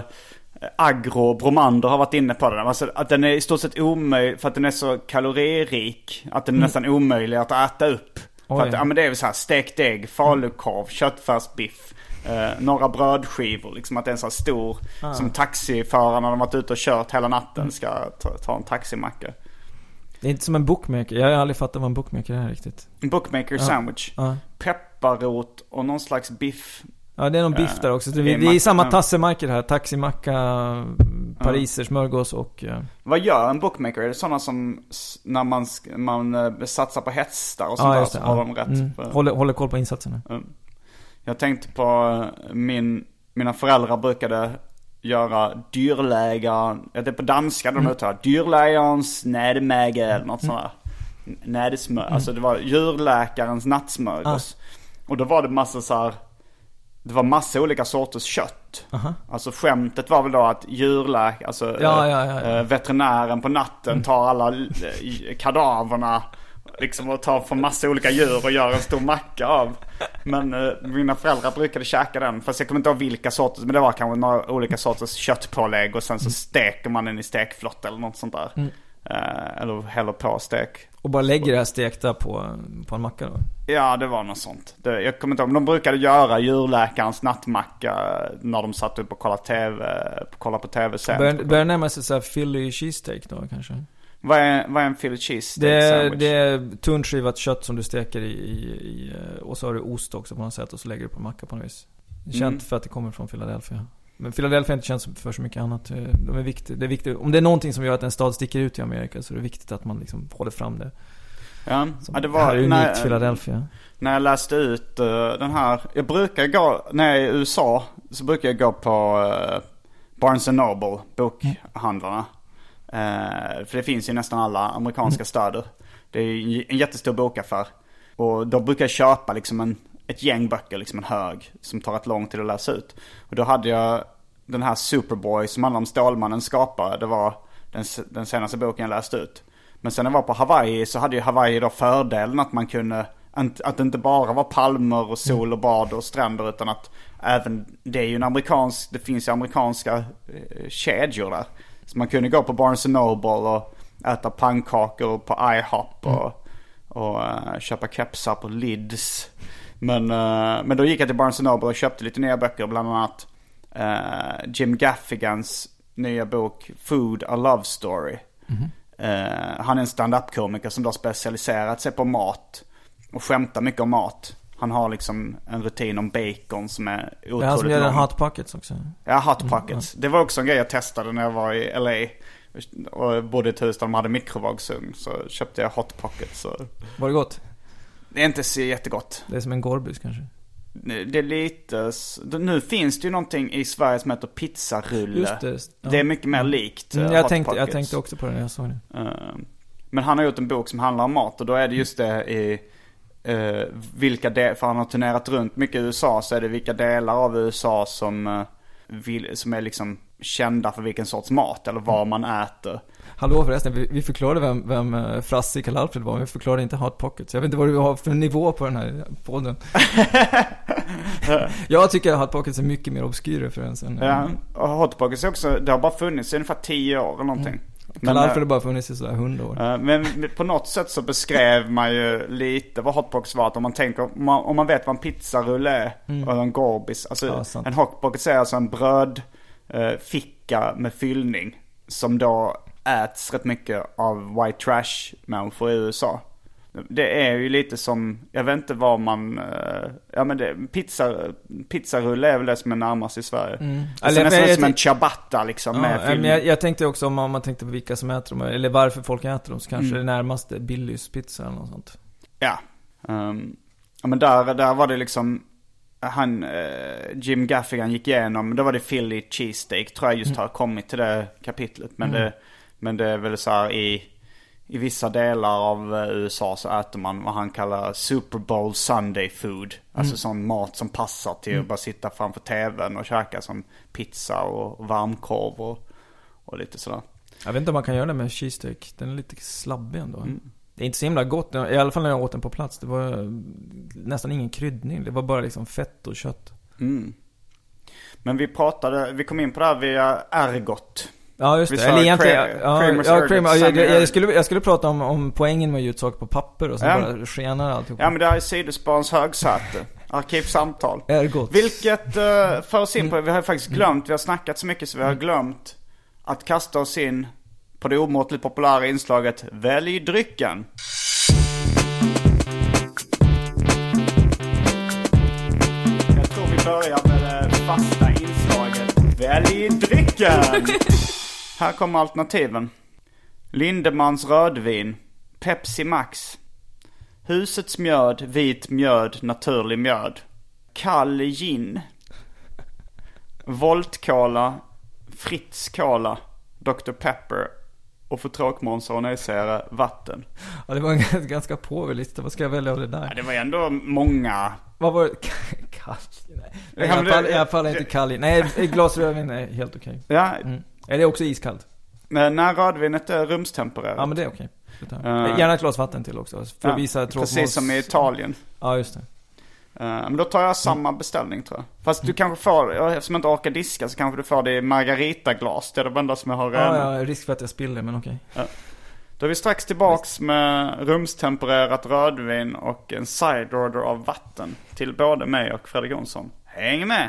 Agro Bromander har varit inne på den. Alltså att den är i stort sett omöjlig för att den är så kaloririk. Att den är nästan omöjlig att äta upp. För Oj. att, ja men det är väl så här stekt ägg, falukorv, köttfärsbiff. Eh, några brödskivor, liksom att det är en så här stor. Som taxiförarna när de varit ute och kört hela natten ska ta, ta en taximacka. Det är inte som en bookmaker. Jag har aldrig fattat vad en bookmaker är riktigt. En bookmaker sandwich. Ja. Pepparrot och någon slags biff. Ja, det är någon biff Ja, där också. Så det vi, är vi är samma ja. tassemarker här. Taximacka, pariser, smörgås och... eh, Vad gör en bookmaker? Är det sådana som när man, man eh, satsar på hästar och sånt Ja, där så det. har Ja. de rätt? Mm. på- Håller, håller koll på insatserna. Mm. Jag tänkte på eh, min, mina föräldrar brukade göra dyrlägaren, ja, det är på danska Mm. de uttalar dyrlägarens nädmäge eller något sånt där. Nädsmör, Mm. alltså det var djurläkarens nattsmörgås. Och då var det massa så här det var massa olika sorters kött. Alltså skämtet var väl då att djurläk, alltså Ja, ja, ja, eh, veterinären på natten tar alla eh, kadaverna liksom och tar från massa olika djur och gör en stor macka av. Men eh, mina föräldrar brukade käka den, fast jag kommer inte ihåg vilka sorters, men det var kanske några olika sorters köttpålägg och sen så steker man den i stekflott eller något sånt där. Eh, eller häller på stek. Och bara lägger det här stekta på, på en macka då? Ja, det var något sånt. Det, jag kommer inte ihåg, de brukade göra djurläkarens nattmacka när de satt upp och kollade TV, kollade på TV sen. Börjar börjar närma sig såhär Philly cheesesteak då kanske? Vad är, vad är en Philly cheese Det sandwich? det är tunt skivat kött som du steker i, i, i, eh, och så har du ost också på något sätt och så lägger du på en macka på något vis. Känt Mm. för att det kommer från Philadelphia. Men Philadelphia inte känt för så mycket annat. Eh, De är viktiga. Det är viktigt. Om det är någonting som gör att en stad sticker ut i Amerika så är det viktigt att man liksom håller fram det. Ja, Som, ja det här var är unikt när, Philadelphia. när jag läste ut eh, den här. Jag brukar gå, när jag är i USA så brukar jag gå på uh, Barnes Noble, bokhandlarna. Eh, för det finns i nästan alla amerikanska städer. Det är ju en jättestor bokaffär. Och då brukar jag köpa liksom en, ett gäng böcker, liksom en hög, som tar rätt lång tid att läsa ut. Och då hade jag den här Superboy som handlar om Stålmannens skapare. Det var den, den senaste boken jag läste ut. Men sen när jag var på Hawaii så hade ju Hawaii då fördelen att man kunde, att det inte bara var palmer och sol och bad och stränder utan att även, det är ju en amerikansk, det finns ju amerikanska eh, kedjor där. Så man kunde gå på Barnes Noble och äta pannkakor på IHOP och, och eh, köpa kepsar på Lids. Men, eh, men då gick jag till Barnes Noble och köpte lite nya böcker, bland annat eh, Jim Gaffigans nya bok Food A Love Story. Eh, han är en stand-up-komiker som då specialiserat sig på mat och skämtar mycket om mat. Han har liksom en rutin om bacon som är Det är han som otroligt gör lång. Hot Pockets också. Ja, Hot Pockets. Det var också en grej jag testade när jag var i LA. Och bodde i ett hus där de hade mikrovågsugn. Så köpte jag Hot Pockets. Så Var det gott? Det är inte så jättegott. Det är som en Gorbis kanske? Det är lite... Nu finns det ju någonting i Sverige som heter pizzarulle. Just det. Ja. Det är mycket mer likt eh, Mm, jag, Hot tänkte, jag tänkte också på det när jag såg det. Eh, Men han har gjort en bok som handlar om mat och då är det just det i eh, vilka de- för han har turnerat runt mycket i USA så är det vilka delar av USA som, eh, som är liksom kända för vilken sorts mat eller vad man äter. Hallå förresten, vi, vi förklarade vem, vem uh, Frasse i Karl-Alfred var, men vi förklarade inte Hot Pockets. Jag vet inte vad du har för nivå på den här podden. *laughs* jag tycker Hot Pockets är mycket mer obskyr referens än... Ja, och Hot Pockets är också, det har bara funnits i ungefär 10 år eller någonting. Men, Karl-Alfred har eh, bara funnits i sådär 100 år. eh, men på något sätt så beskrev man ju lite vad Hot Pockets var. Att om man tänker, om man, om man vet vad en pizzarulle är och en gorbis. Alltså Ja, en Hot Pockets är alltså en brödficka ficka med fyllning. Som då äts rätt mycket av white trash människor i USA. Det är ju lite som, jag vet inte vad man, eh, ja men det, pizza, pizzarulle är väl det som är närmast i Sverige. Mm. Eller, ser nästan som en ciabatta liksom Ja, med men jag, jag tänkte också om man, om man tänkte på vilka som äter dem, eller varför folk äter dem, så kanske Mm. det närmaste Billys pizza eller något sånt. Ja. Ehm, ja men där, där var det liksom, han, eh, Jim Gaffigan gick igenom, då var det Philly cheesesteak tror jag just har kommit till det kapitlet. Men, det, men det är väl så här i, i vissa delar av eh, USA så äter man vad han kallar Super Bowl Sunday food. Alltså sån mat som passar till att bara sitta framför tvn och käka som pizza och varmkorv och, och lite sådär. Jag vet inte om man kan göra det med cheesesteak, den är lite slabbig ändå. Mm. Det är inte så himla gott, i alla fall när jag åt den på plats. Det var nästan ingen kryddning, det var bara liksom fett och kött. Mm. Men vi pratade, vi kom in på det här via Ergot. Ja just Vi det, eller egentligen, ja, ja, Kramer, jag, skulle, jag skulle prata om, om poängen med att ge ut saker på papper och så Ja. bara skenar alltihop. Ja men det här är Sidosparens högsäte. Arkivsamtal. Ergot. Vilket uh, för oss in på, vi har faktiskt glömt, vi har snackat så mycket så vi har glömt att kasta oss in på det omåttligt populära inslaget Välj drycken. Jag tror vi börjar med det fasta inslaget Välj drycken! Här kommer alternativen. Lindemans rödvin, Pepsi Max, Husets mjöd, vit mjöd, naturlig mjöd. Kall gin. Volt Cola, Fritz Cola, Dr Pepper och för tråkmånsar och nejsägare vatten. Ja, det var en *laughs* ganska påver lista, vad ska jag välja av det Ja, där? det var ändå många. Vad var det? *laughs* Nej, Ja, jag, men fall, det- jag faller inte kall i. Nej, *laughs* ett glas rödvin är helt okej. Ja, Mm. Är det också iskallt? men när rödvinet är rumstempererat. Ja men det är okej. Eh. jag. Gärna ett glas vatten till också. För att visa tråkmåls... Precis som i Italien. Ja just det. Eh, men då tar jag samma beställning tror jag. Fast du kanske får, eftersom jag inte orkar diska så kanske du får det i margaritaglas. Det är det enda som jag har Ja, rena. ja, risk för att jag spiller men okej. Då är vi strax tillbaks med rumstempererat rödvin och en side order av vatten. Till både mig och Fredrik Jonsson. Häng med!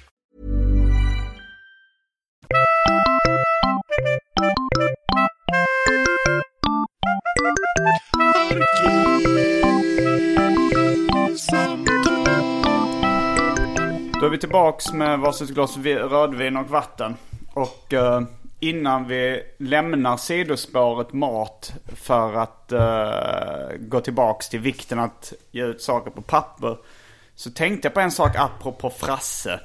Då är vi tillbaks med varsitt glas vi- rödvin och vatten. Och eh, innan vi lämnar sidospåret mat för att eh, gå tillbaks till vikten att ge ut saker på papper. Så tänkte jag på en sak apropå Frasse.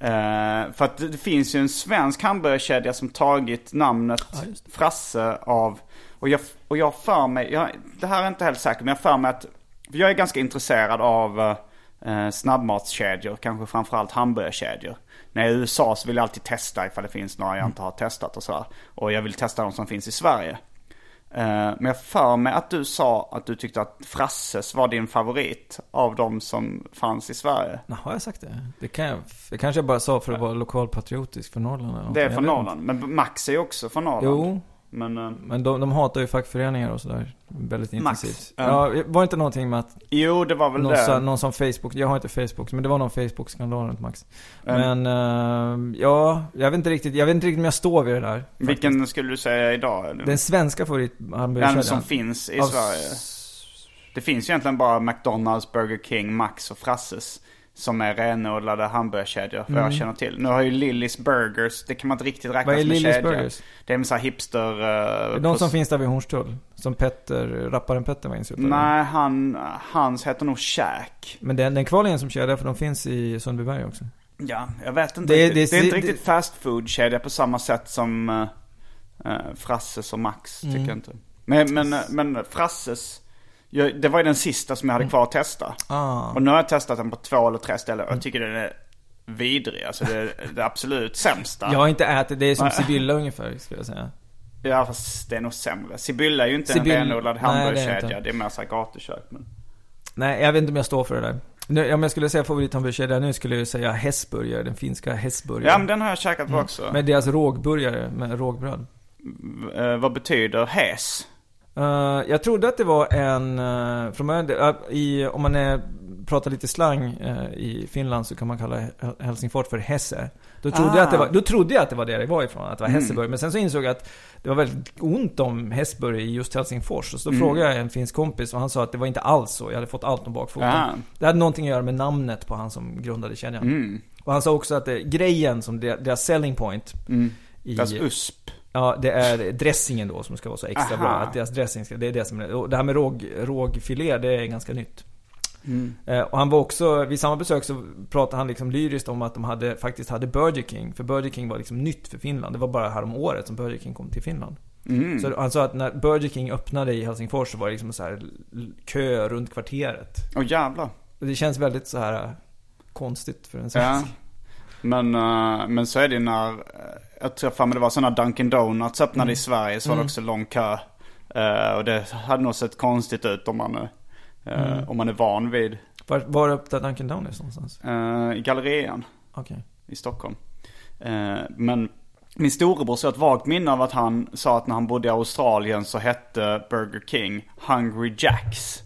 Eh, för att det, finns ju en svensk hamburgerkedja som tagit namnet Frasse av... Och jag, och jag för mig, jag, det här är inte helt säkert, men jag för mig att... För jag är ganska intresserad av eh, snabbmatskedjor, kanske framförallt hamburgerkedjor. När jag är i USA så vill jag alltid testa ifall det finns några jag inte har testat och sådär. Och jag vill testa de som finns i Sverige. Eh, Men jag för mig att du sa att du tyckte att Frasses var din favorit av de som fanns i Sverige. Nå, har jag sagt det? Det, kan jag, det kanske jag bara sa för att vara lokalpatriotisk för Norrland eller. Det är vet Norrland. Men Max är ju också från. Norrland. Jo, Men, eh, men de, de hatar ju fackföreningar och sådär väldigt Max, intensivt. ja. Ja, var det inte någonting med att jo, det var väl någon, det. sa, någon som Facebook, jag har inte Facebook, men det var någon Facebook-skandal runt Max. Mm. Men, eh, ja, jag vet inte riktigt, jag vet inte riktigt om jag står vid det där. faktiskt. Vilken skulle du säga idag? eller? Den svenska Den favorithamburgerkedjan. som finns i Sverige. Det finns ju egentligen bara McDonalds, Burger King, Max och Frasses. Som är renodlade hamburgerkedjor vad jag känner till. Nu har ju Lillys Burgers, det kan man inte riktigt räkna Mm. Som en kedja. Burgers? Det är en sån här hipster... Uh, Det är de som finns där vid Hornstull. Som Petter, rapparen Petter var insupad. Nej, han, hans heter nog Shack. Men den, den kvar är en som kedja för de finns i Sundbyberg också. Ja, jag vet inte Det- riktigt. det- Det, är inte det- riktigt fast food-kedja på samma sätt som uh, Frasses och Max, tycker Mm. jag inte. Men, men, men Frasses, jag, det var ju den sista som jag hade kvar att testa. Ah. Och nu har jag testat den på två eller tre ställen och jag tycker den är vidrig. Alltså det är det absolut sämsta. Jag har inte ätit, det är som. Sibylla ungefär skulle jag säga. Ja fast det är nog sämre. Sibylla är ju inte Sibylla- en renodlad det hamburgerkedja. Det är mer såhär gatukök. Men... Nej, jag vet inte om jag står för det där. Nu, om jag skulle säga favorithamburgerkedja nu skulle jag säga Hässburgare, den finska Hässburgare. Ja men den har jag käkat på också. Med deras rågburgare med rågbröd. Eh, vad betyder häs? Eh, jag trodde att det var en, uh, från början, uh, i, om man är, pratar lite slang eh, i Finland så kan man kalla Hel- Helsingfors för Hesse. Då trodde, Ah. jag att det var, då trodde jag att det var det det var ifrån, att det var Mm. Hesseburg. Men sen så insåg jag att det var väldigt ont om Hässburg i just Helsingfors. Så då Mm. frågade jag en finsk kompis och han sa att det var inte alls så. Jag hade fått allt om bakfoten. Ah. Det hade någonting att göra med namnet på han som grundade kedjan. Mm. Och han sa också att det, grejen som deras selling point Mm. i, Deras USP. Ja, det är dressingen då som ska vara så extra Aha. bra. Att deras dressing ska, det är det som är, och det här med råg, rågfilé, det är ganska nytt. Eh, och han var också, vid samma besök så pratade han liksom lyriskt om att de hade, faktiskt hade Burger King. För Burger King var liksom nytt för Finland. Det var bara här om året som Burger King kom till Finland. Så han sa att när Burger King öppnade i Helsingfors så var det liksom så här kö runt kvarteret. Åh jävlar. Och det känns väldigt så här eh, konstigt för en Ja. svensk. Men, eh, men så är det när, jag tror fan det var sådana Dunkin Donuts öppnade i Sverige så var det också lång kö. Eh, och det hade nog sett konstigt ut om man, eh, om man är van vid Var, var öppnade Dunkin Donuts någonstans? uh, i Gallerian Okej. i Stockholm. Men min storebror så ett vagt minne av att han sa att när han bodde i Australien så hette Burger King Hungry Jacks.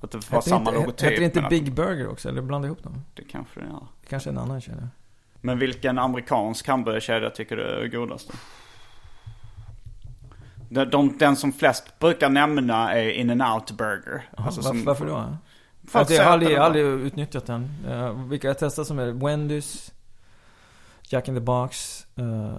Att det var Hette samma inte, logotyp. Hette det inte Big Burger också? Eller blanda ihop dem? Det kanske det gör. Kanske en annan kedja. Men vilken amerikansk hamburgerkedja tycker du är godast? De, de, den som flest brukar nämna är In-N-Out Burger. Alltså varför, som- varför då? För att att jag har aldrig, aldrig utnyttjat den. Uh, vilka jag testat som är Wendy's, Jack in the Box, uh,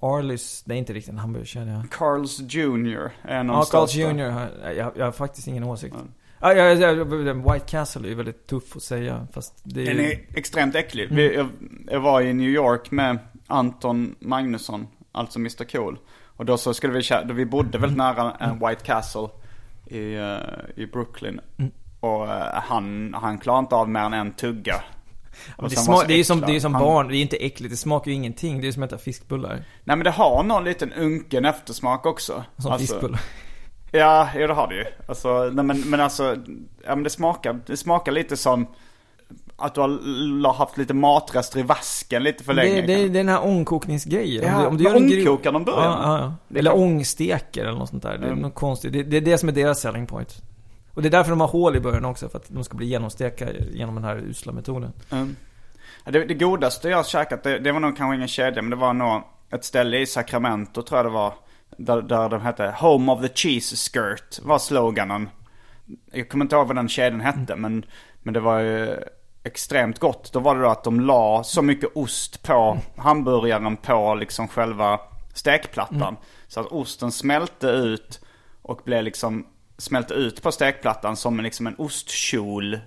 Arliss. Det är inte riktigt en hamburgerkedja. Carl's Jr. är en av Ja, Carl's. Jr. Jag, jag har faktiskt ingen åsikt. Mm. Ja, ja, ja, White Castle är väldigt tuff att säga. Fast det är Den ju... är extremt äcklig. Vi, jag, jag var i New York med Anton Magnusson, alltså Mr Cool. Och då så skulle vi, då vi bodde väldigt nära en White Castle i, eh, i Brooklyn. Och eh, han, han klarade inte av mer än en tugga. Det, sen sma- var så det är ju som, det är som Han- barn, det är inte äckligt, det smakar ju ingenting. Det är som att äta fiskbullar. Nej men det har någon liten unken eftersmak också. Som Alltså- fiskbullar. Ja, ja det har det ju. Alltså, nej, men, men alltså, ja men det smakar, det smakar lite som att du har haft lite matrester i vasken lite för länge. Det, det, det är den här ångkokningsgrejen. Ja, om du, om du gör en ångkokar de börjar ja, ja, ja. Eller ångsteker eller något sånt där. Det är Mm. något konstigt. Det, det är det som är deras selling point. Och det är därför de har hål i början också. För att de ska bli genomstekta genom den här usla metoden. Mm. Det, det godaste jag har käkat, det, det var nog kanske ingen kedja, men det var nog ett ställe i Sacramento tror jag det var. Där, där de hette Home of the Cheese Skirt, var sloganen. Jag kommer inte ihåg vad den kedjan hette, men, men det var ju extremt gott. Då var det då att de la så mycket ost på hamburgaren på liksom själva stekplattan. Så att osten smälte ut och blev liksom, smälte ut på stekplattan som en, liksom en ostkjol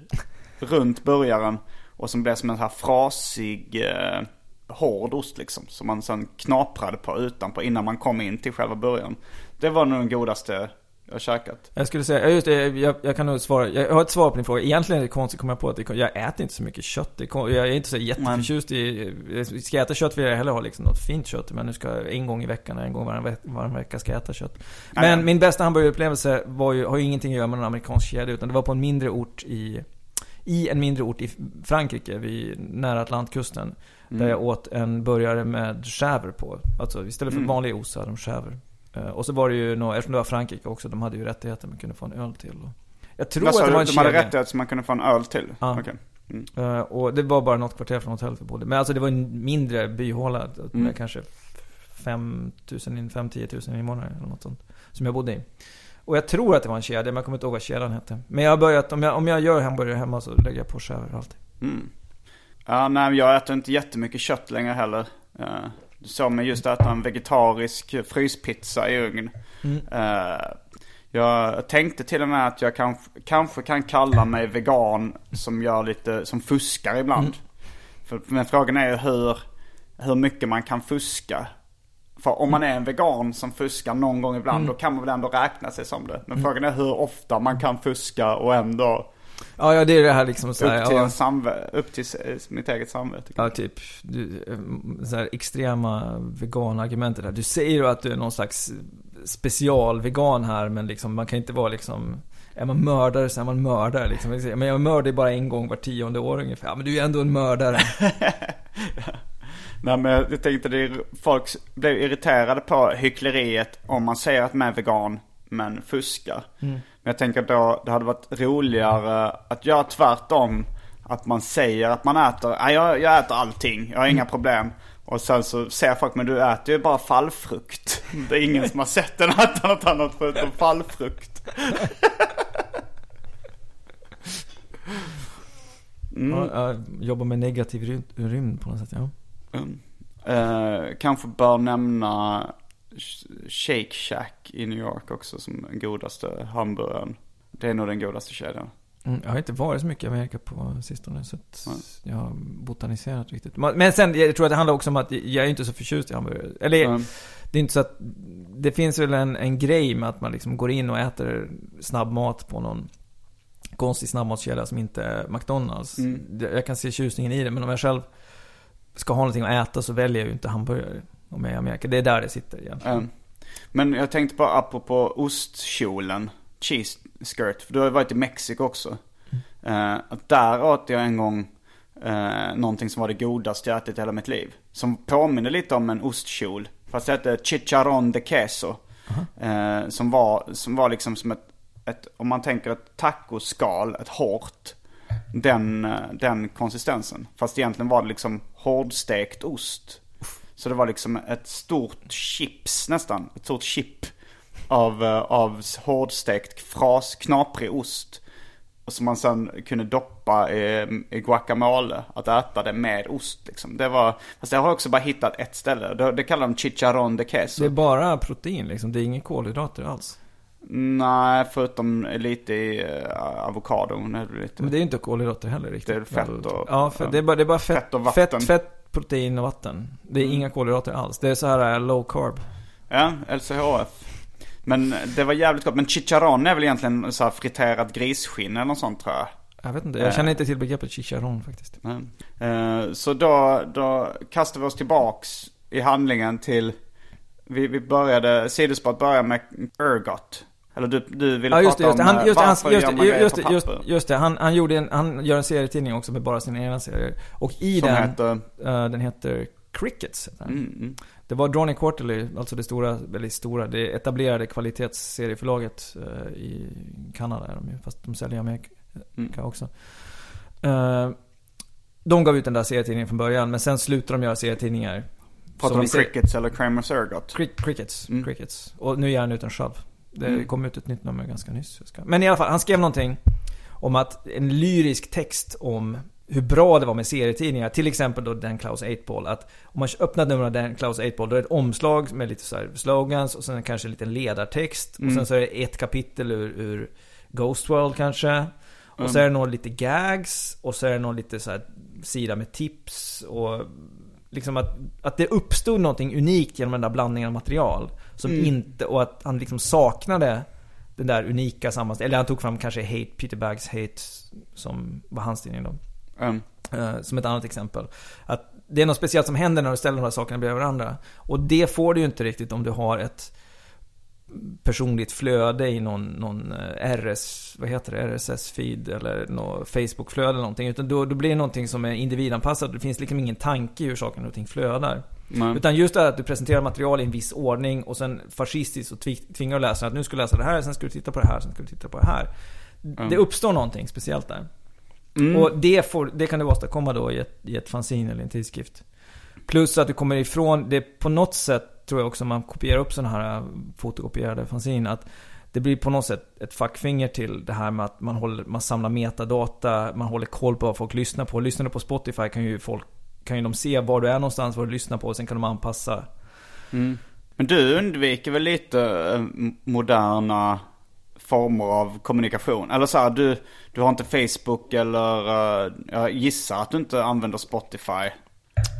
runt burgaren. Och som blev som en så här frasig, eh, hård ost liksom. Som man sen knaprade på utanpå innan man kom in till själva burgaren. Det var nog den godaste jag har käkat. Jag skulle säga, just det, jag, jag kan nog svara, jag har ett svar på din fråga. Egentligen är det konstigt att komma på att det, jag äter inte så mycket kött. Det, jag är inte så jätteförtjust i, ska jag äta kött vill jag hellre ha liksom något fint kött. Men nu ska jag en gång i veckan, en gång varann, veck, varann vecka ska jag äta kött. Men ja. min bästa hamburgerupplevelse var ju, har ju ingenting att göra med någon amerikansk kedja. Utan det var på en mindre ort i, i en mindre ort i Frankrike, vid, nära Atlantkusten. Där jag åt en burgare med chèvre på. Alltså istället för vanlig ost så hade de chèvre. Eh, Och så var det ju eftersom det var Frankrike också, de hade ju rättigheter man kunde få en öl till. Jag tror Vad att det var en De hade kedja. rättighet så man kunde få en öl till? Ja. Okej. Mm. Eh, Och det var bara något kvarter från hotellet vi bodde. Men alltså det var en mindre byhåla med Mm. kanske 5 000, 5 10 000 invånare eller något sånt. Som jag bodde i. Och jag tror att det var en kedja, men jag kommer inte ihåg vad kedjan hette. Men jag har börjat, om jag, om jag gör hamburgare hemma så lägger jag på chèvre alltid. Mm. Ja, nej, jag äter inte jättemycket kött längre heller. Uh, du såg mig just äta en vegetarisk fryspizza i ugn. Eh, jag tänkte till och med att jag kanske, kanske kan kalla mig vegan som gör lite, som fuskar ibland. För, men frågan är ju hur, hur mycket man kan fuska. För om man är en vegan som fuskar någon gång ibland, då kan man väl ändå räkna sig som det. Men frågan är hur ofta man kan fuska och ändå Ja, ja det är det här liksom så här, upp till, ja, upp till s- mitt eget samvete. Ja, typ du, eh, så här extrema veganargumentet där. Du säger ju att du är någon slags specialvegan här, men liksom man kan inte vara liksom är man mördare så är man mördare liksom. Men jag mördar bara en gång var tionde år ungefär. Ja, men du är ändå en mördare. *laughs* Nej men jag tänkte det folk blir irriterade på hyckleriet om man säger att man är vegan men fuskar. Men jag tänker då det hade varit roligare att göra tvärtom. Att man säger att man äter, nej jag, jag äter allting, jag har inga problem. Och sen så säger folk, men du äter ju bara fallfrukt. *laughs* Det är ingen som har sett den äta något annat förutom fallfrukt. *laughs* Ja, ja, jobbar med negativ rymd, på något sätt, ja. Mm. Eh, kanske bör nämna Shake Shack i New York också som den godaste hamburgaren. Det är nog den godaste kedjan. Mm, jag har inte varit så mycket i Amerika på sistone så att jag har botaniserat riktigt. Men sen, jag tror att det handlar också om att jag är inte så förtjust i hamburgare. Eller, Mm. det är inte så att, det finns väl en, en grej med att man liksom går in och äter snabbmat på någon konstig snabbmatskedja som inte är McDonalds. Mm. Jag kan se tjusningen i det, men om jag själv ska ha någonting att äta så väljer jag ju inte hamburgare. Om jag Amerika. Det är där det sitter egentligen. Mm. Men jag tänkte på apropå ostkjolen, cheese skirt, för du har ju varit i Mexiko också. Eh, att där åt jag en gång uh, någonting som var det godaste jag ätit i hela mitt liv. Som påminner lite om en ostkjol. Fast det hette chicharron de queso. Eh, som, var, som var liksom som ett, ett, om man tänker ett tacoskal, ett hårt. Den, den konsistensen. Fast egentligen var det liksom hårdstekt ost. Så det var liksom ett stort chips nästan. Ett stort chip av, eh, av hårdstekt fras, knaprig ost. Och som man sen kunde doppa i, i guacamole. Att äta det med ost liksom. Det var, fast jag har också bara hittat ett ställe. Det, det kallar de chicharron de queso. Det är bara protein liksom. Det är inga kolhydrater alls. Nej, förutom lite i uh, avokadon. är det Lite. Men det är inte kolhydrater heller riktigt. Det är fett och- Ja, för det är bara, det är bara fett, Fett och vatten. fett, fett, protein och vatten. Det är inga kolhydrater alls. Det är så här eh, low carb. Ja, LCHF. Men det var jävligt gott. Men chicharron är väl egentligen så här friterat grisskinn eller något sånt tror jag. Jag vet inte, jag känner inte till begreppet chicharron faktiskt. Eh, Så då, då kastar vi oss tillbaks i handlingen till... Vi, vi började, sidospåret började med Ergot. Eller du, du ville Ja just det, prata just om Han, eh, just det, han, varför just gör man grejer just på just, papper? just det. Han, han, gjorde en, han gör en serietidning också med bara sina egna serier. Och i Som den, heter... eh, den heter Crickets. Heter den. Mm, mm. Det var Drawing Quarterly, alltså det stora, väldigt stora, det etablerade kvalitetsserieförlaget eh, i Kanada är de ju, fast de säljer i Amerika Mm. också. Eh, de gav ut den där serietidningen från början, men sen slutade de göra serietidningar. Pratar du om Crickets eller Kramer's Ergot? Crick, crickets, Mm. crickets. Och nu ger han ut en själv. Det Mm. kom ut ett nytt nummer ganska nyss. Men i alla fall, han skrev någonting om att en lyrisk text om hur bra det var med serietidningar. Till exempel då Dan Klaus 8-Ball. Att om man öppnar ett nummer av Dan Klaus 8-Ball, då är det ett omslag med lite så slogans och sen kanske en liten ledartext. Och sen så är det ett kapitel ur, ur Ghost World kanske. Och så är det någon lite gags och så är det någon lite så sida med tips och liksom att, att det uppstod någonting unikt genom den där blandningen av material. Som inte, och att han liksom saknade den där unika sammanställningen. Eller han tog fram kanske Hate, Peter Baggs Hate, som var hans tidning då. Mm. Eh, som ett annat exempel. Att det är något speciellt som händer när du ställer de här sakerna bredvid varandra. Och det får du ju inte riktigt om du har ett personligt flöde i någon, någon eh, RS, vad heter det, RSS-feed eller någon Facebook-flöde eller någonting. Utan då, då blir det någonting som är individanpassat. Det finns liksom ingen tanke i hur saker och ting flödar. Nej. Utan just det här att du presenterar material i en viss ordning och sen fascistiskt så tvi- tvingar du läsaren att nu ska du läsa det här, sen ska du titta på det här, sen ska du titta på det här. Det uppstår någonting speciellt där. Mm. Och det, får, det kan du åstadkomma då i ett, i ett fanzine eller en tidskrift. Plus att du kommer ifrån, det på något sätt tror jag också man kopierar upp sådana här äh, fotokopierade fanzine att det blir på något sätt ett fackfinger till det här med att man, håller, man samlar metadata, man håller koll på vad folk lyssnar på. Lyssnar du på Spotify kan ju folk kan ju de se var du är någonstans, vad du lyssnar på och sen kan de anpassa. Men du undviker väl lite eh, moderna former av kommunikation? Eller så här, du, du har inte Facebook eller eh, jag gissar att du inte använder Spotify.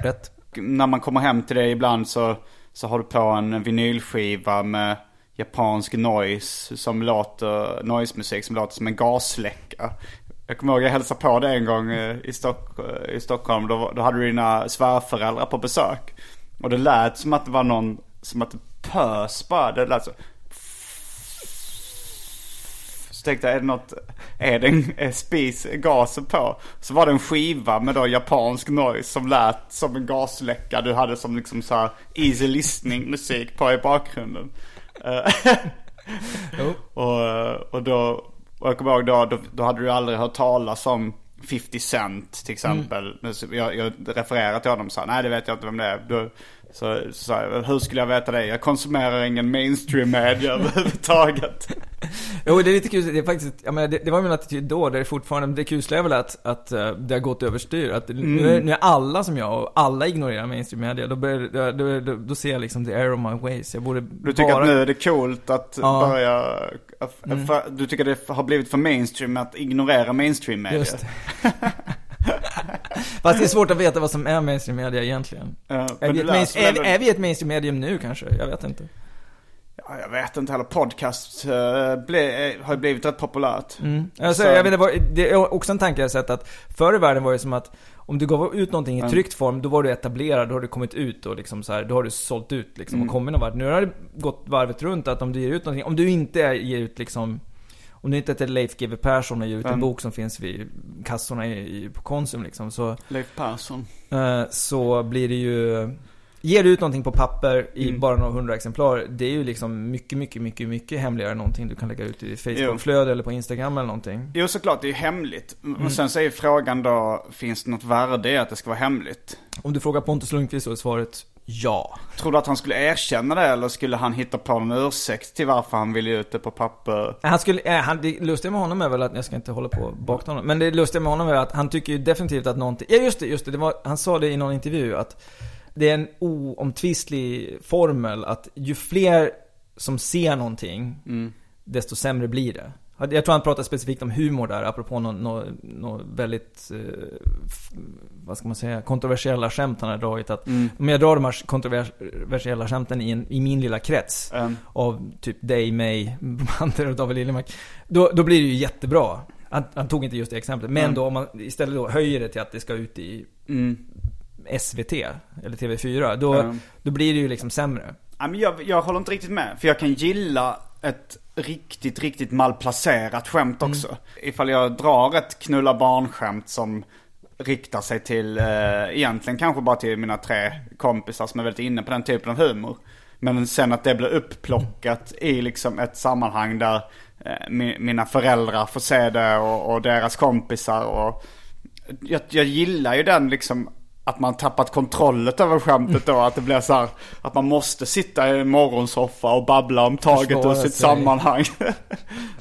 Rätt? När man kommer hem till dig ibland så, så har du på en vinylskiva med japansk noise som låter, noise-musik som låter som en gasläcka. Jag kommer ihåg jag hälsade på dig en gång eh, i, Stock, eh, i Stockholm. Då, då hade du dina svärföräldrar på besök. Och det lät som att det var någon, som att det pös bara. Det lät så. Så tänkte jag, är det något, är det en är spis, gasen på? Så var det en skiva med då japansk noise som lät som en gasläcka. Du hade som liksom så här easy listening musik på i bakgrunden. Eh, *laughs* och, och då, och jag kommer ihåg då, då, då hade du aldrig hört talas om 50 Cent till exempel. Så Jag, jag refererar till honom och sa, nej det vet jag inte vem det är. Då, Så, så sa jag, hur skulle jag veta det? Jag konsumerar ingen mainstream media *laughs* överhuvudtaget. Jo, det är lite kul. Det, är faktiskt, jag menar, det, det var min attityd då. Det är fortfarande, det kusliga är väl att, att eh, det har gått överstyr. Att nu, är, nu är alla som jag och alla ignorerar mainstream media. Då, börjar, då, då, då, då ser jag liksom the error of my ways. Jag borde Du tycker bara... att nu är det coolt att Ja. börja... att- Mm. för, du tycker det har blivit för mainstream att ignorera mainstream media? Just det. *laughs* Fast det är svårt att veta vad som är mainstream media egentligen. Ja, Är vi, ett main, läser är, väl- är vi ett mainstream medium nu kanske? Jag vet inte. Ja, jag vet inte heller. Podcast uh, ble, eh, har ju blivit rätt populärt. Alltså, Så- jag vet, inte, det är också en tanke jag har sett att förr i världen var det som att om du gav ut någonting i Mm. tryckt form, då var du etablerad, då har du kommit ut och liksom så här, då har du sålt ut liksom Mm. och kommit någon vart. Nu har det gått varvet runt att om du ger ut någonting, om du inte ger ut liksom om du inte heter Leif GW Persson och ger ut en bok som finns vid kassorna i, på Konsum liksom, så, Leif Persson. eh, så blir det ju Ger du ut någonting på papper i Mm. bara några hundra exemplar, det är ju liksom mycket, mycket, mycket, mycket hemligare än någonting du kan lägga ut i Facebookflöde eller på Instagram eller någonting. Jo, såklart. Det är ju hemligt. Mm. Och sen så är ju frågan då, finns det något värde i att det ska vara hemligt? Om du frågar Pontus Lundqvist så är svaret ja. Tror du att han skulle erkänna det eller skulle han hitta på någon ursäkt till varför han ville ut det på papper? Han skulle, äh, han, det lustiga med honom är väl att, jag ska inte hålla på och bakta honom, men det lustiga med honom är att han tycker ju definitivt att någonting, ja just det, just det, det var, han sa det i någon intervju att det är en oomtvistlig formel att ju fler som ser någonting, desto sämre blir det. Jag tror han pratar specifikt om humor där, apropå något nå, nå väldigt, eh, vad ska man säga, kontroversiella skämt han har dragit. Att om jag drar de här kontroversiella skämten i, en, i min lilla krets, Mm. av typ dig, mig, Bromander och David Liljemark. Då, då blir det ju jättebra. Han, han tog inte just det exemplet. Men Mm. då om man istället då höjer det till att det ska ut i Mm. SVT eller TV4. Då, Mm. då blir det ju liksom sämre. Ja, men jag, jag håller inte riktigt med. För jag kan gilla ett riktigt, riktigt malplacerat skämt Mm. också. Ifall jag drar ett knulla barnskämt som riktar sig till, eh, egentligen kanske bara till mina tre kompisar som är väldigt inne på den typen av humor. Men sen att det blir uppplockat i liksom ett sammanhang där eh, mi, mina föräldrar får se det och, och deras kompisar och jag, jag gillar ju den liksom att man tappat kontrollen över skämtet då. Att det blir så här, att man måste sitta i en morgonsoffa och babbla om taget ur Försvara sitt sammanhang. *laughs*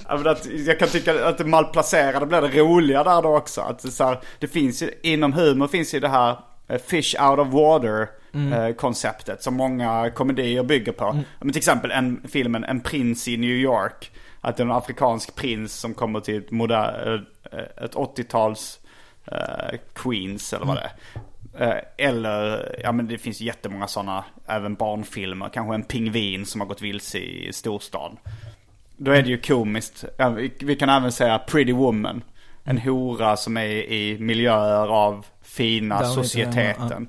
Att, jag kan tycka att det malplacerade blir det roliga där då också. Att det, så här, det finns ju, inom humor finns ju det här eh, fish out of water eh, konceptet som många komedier bygger på. Men till exempel en, filmen En prins i New York. Att det är en afrikansk prins som kommer till ett, eh, ett 80-tals eh, Queens eller vad det är. Eh, eller, ja men det finns jättemånga sådana, även barnfilmer. Kanske en pingvin som har gått vilse i storstan. Då är det ju komiskt. Vi, kan även säga Pretty Woman. En hora som är i miljöer av fina Där societeten.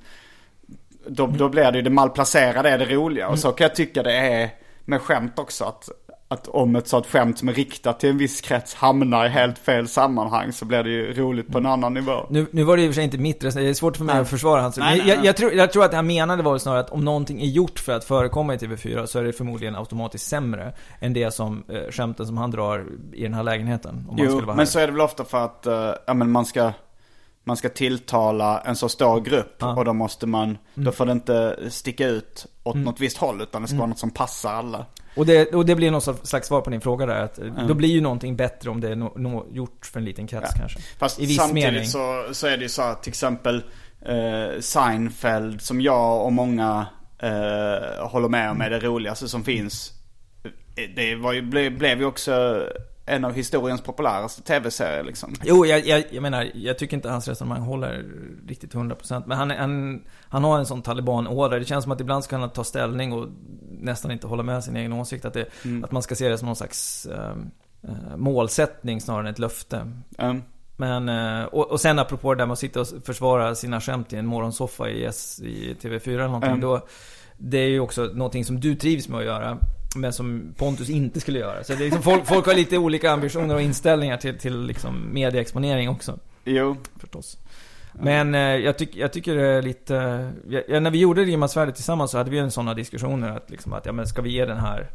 Då, då blir det ju det malplacerade är det roliga. Och så kan jag tycka det är med skämt också. Att, att om ett sånt skämt som är riktat till en viss krets hamnar i helt fel sammanhang så blir det ju roligt på en annan nivå. Nu, nu var det och för sig inte mitt resonemang, det är svårt för mig Nej. att försvara hans. Nej, nej, jag, nej. jag, tror, jag tror att det han menade var snarare att om någonting är gjort för att förekomma i TV4 så är det förmodligen automatiskt sämre än det som eh, skämten som han drar i den här lägenheten. Om Jo, men här. så är det väl ofta för att eh, ja, men man ska man ska tilltala en så stor grupp Ja. och då måste man, då får det inte sticka ut åt Mm. något visst håll utan det ska vara något som passar alla. Och det, och det blir något slags svar på din fråga där, att eh, då blir ju någonting bättre om det är no, no, gjort för en liten krets Ja. kanske. Fast I viss samtidigt mening. så, så är det ju så att till exempel eh, Seinfeld som jag och många eh, håller med om är det roligaste som finns. Eh, Det var ju, blev, blev ju också en av historiens populäraste tv-serier liksom. Jo, jag, jag, jag menar, jag tycker inte hans resonemang håller riktigt 100% Men han, han, han har en sån taliban-ådra. Det känns som att ibland ska han ta ställning och nästan inte hålla med sin egen åsikt. Att, det, Mm. att man ska se det som någon slags eh, målsättning snarare än ett löfte. Um, Men, eh, och, och sen apropå det där med att sitta och försvara sina skämt i en morgonsoffa i, S, i TV4 eller någonting. Mm. Då, det är ju också någonting som du trivs med att göra. Men som Pontus inte skulle göra. Så det är liksom, folk, folk har lite olika ambitioner och inställningar till, till liksom medieexponering också. jo, Förstås. Men eh, jag, tyck, jag tycker det är lite... Ja, när vi gjorde Rimmarsvärdet tillsammans så hade vi en sådana diskussioner att liksom att, ja men ska vi ge den här...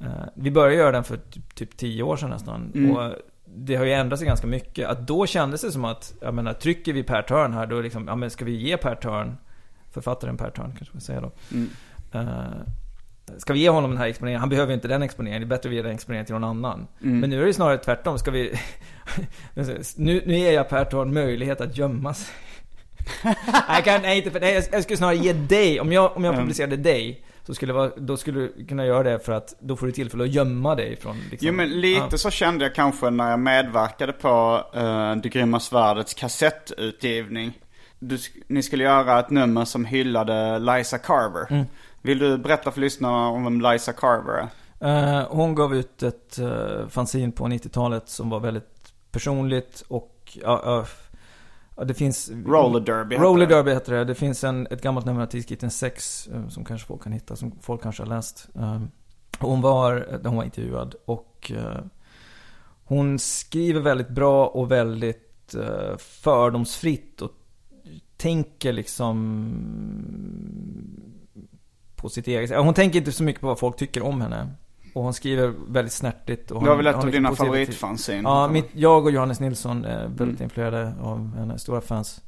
Eh, vi började göra den för typ, typ tio år sedan nästan. Mm. Och det har ju ändrat sig ganska mycket. Att då kändes det som att, jag menar, trycker vi per turn här då liksom, ja men ska vi ge per turn författaren Per Törn kanske man säga då. Mm. Eh, ska vi ge honom den här exponeringen? Han behöver inte den exponeringen. Det är bättre att ge den exponeringen till någon annan. Mm. Men nu är det snarare tvärtom. Ska vi... *laughs* nu, nu ger jag Per Törn möjlighet att gömma sig. *laughs* kan, nej, inte för, nej, jag, skulle snarare ge dig, om jag, om jag Mm. publicerade dig, så skulle vara, då skulle du kunna göra det för att då får du tillfälle att gömma dig från liksom, Jo men lite ja. så kände jag kanske när jag medverkade på uh, Det grymma svärdets kassettutgivning. Du, ni skulle göra ett nummer som hyllade Liza Carver. Mm. Vill du berätta för lyssnarna om vem Liza Carver är? Eh, hon gav ut ett uh, fanzine på 90-talet som var väldigt personligt och ja, ja, det finns... Roller Derby heter Roller det. Derby heter det. Det finns en, ett gammalt nummer av tidskriften Sex eh, som kanske folk kan hitta, som folk kanske har läst. Eh, hon var, hon var intervjuad och eh, hon skriver väldigt bra och väldigt fördomsfritt och tänker liksom på sitt eget Hon tänker inte så mycket på vad folk tycker om henne. Och hon skriver väldigt snärtigt. Och Det var väl ett av dina favoritfanzine? Ja, mitt, jag och Johannes Nilsson är väldigt Mm. influerade av henne, stora fans.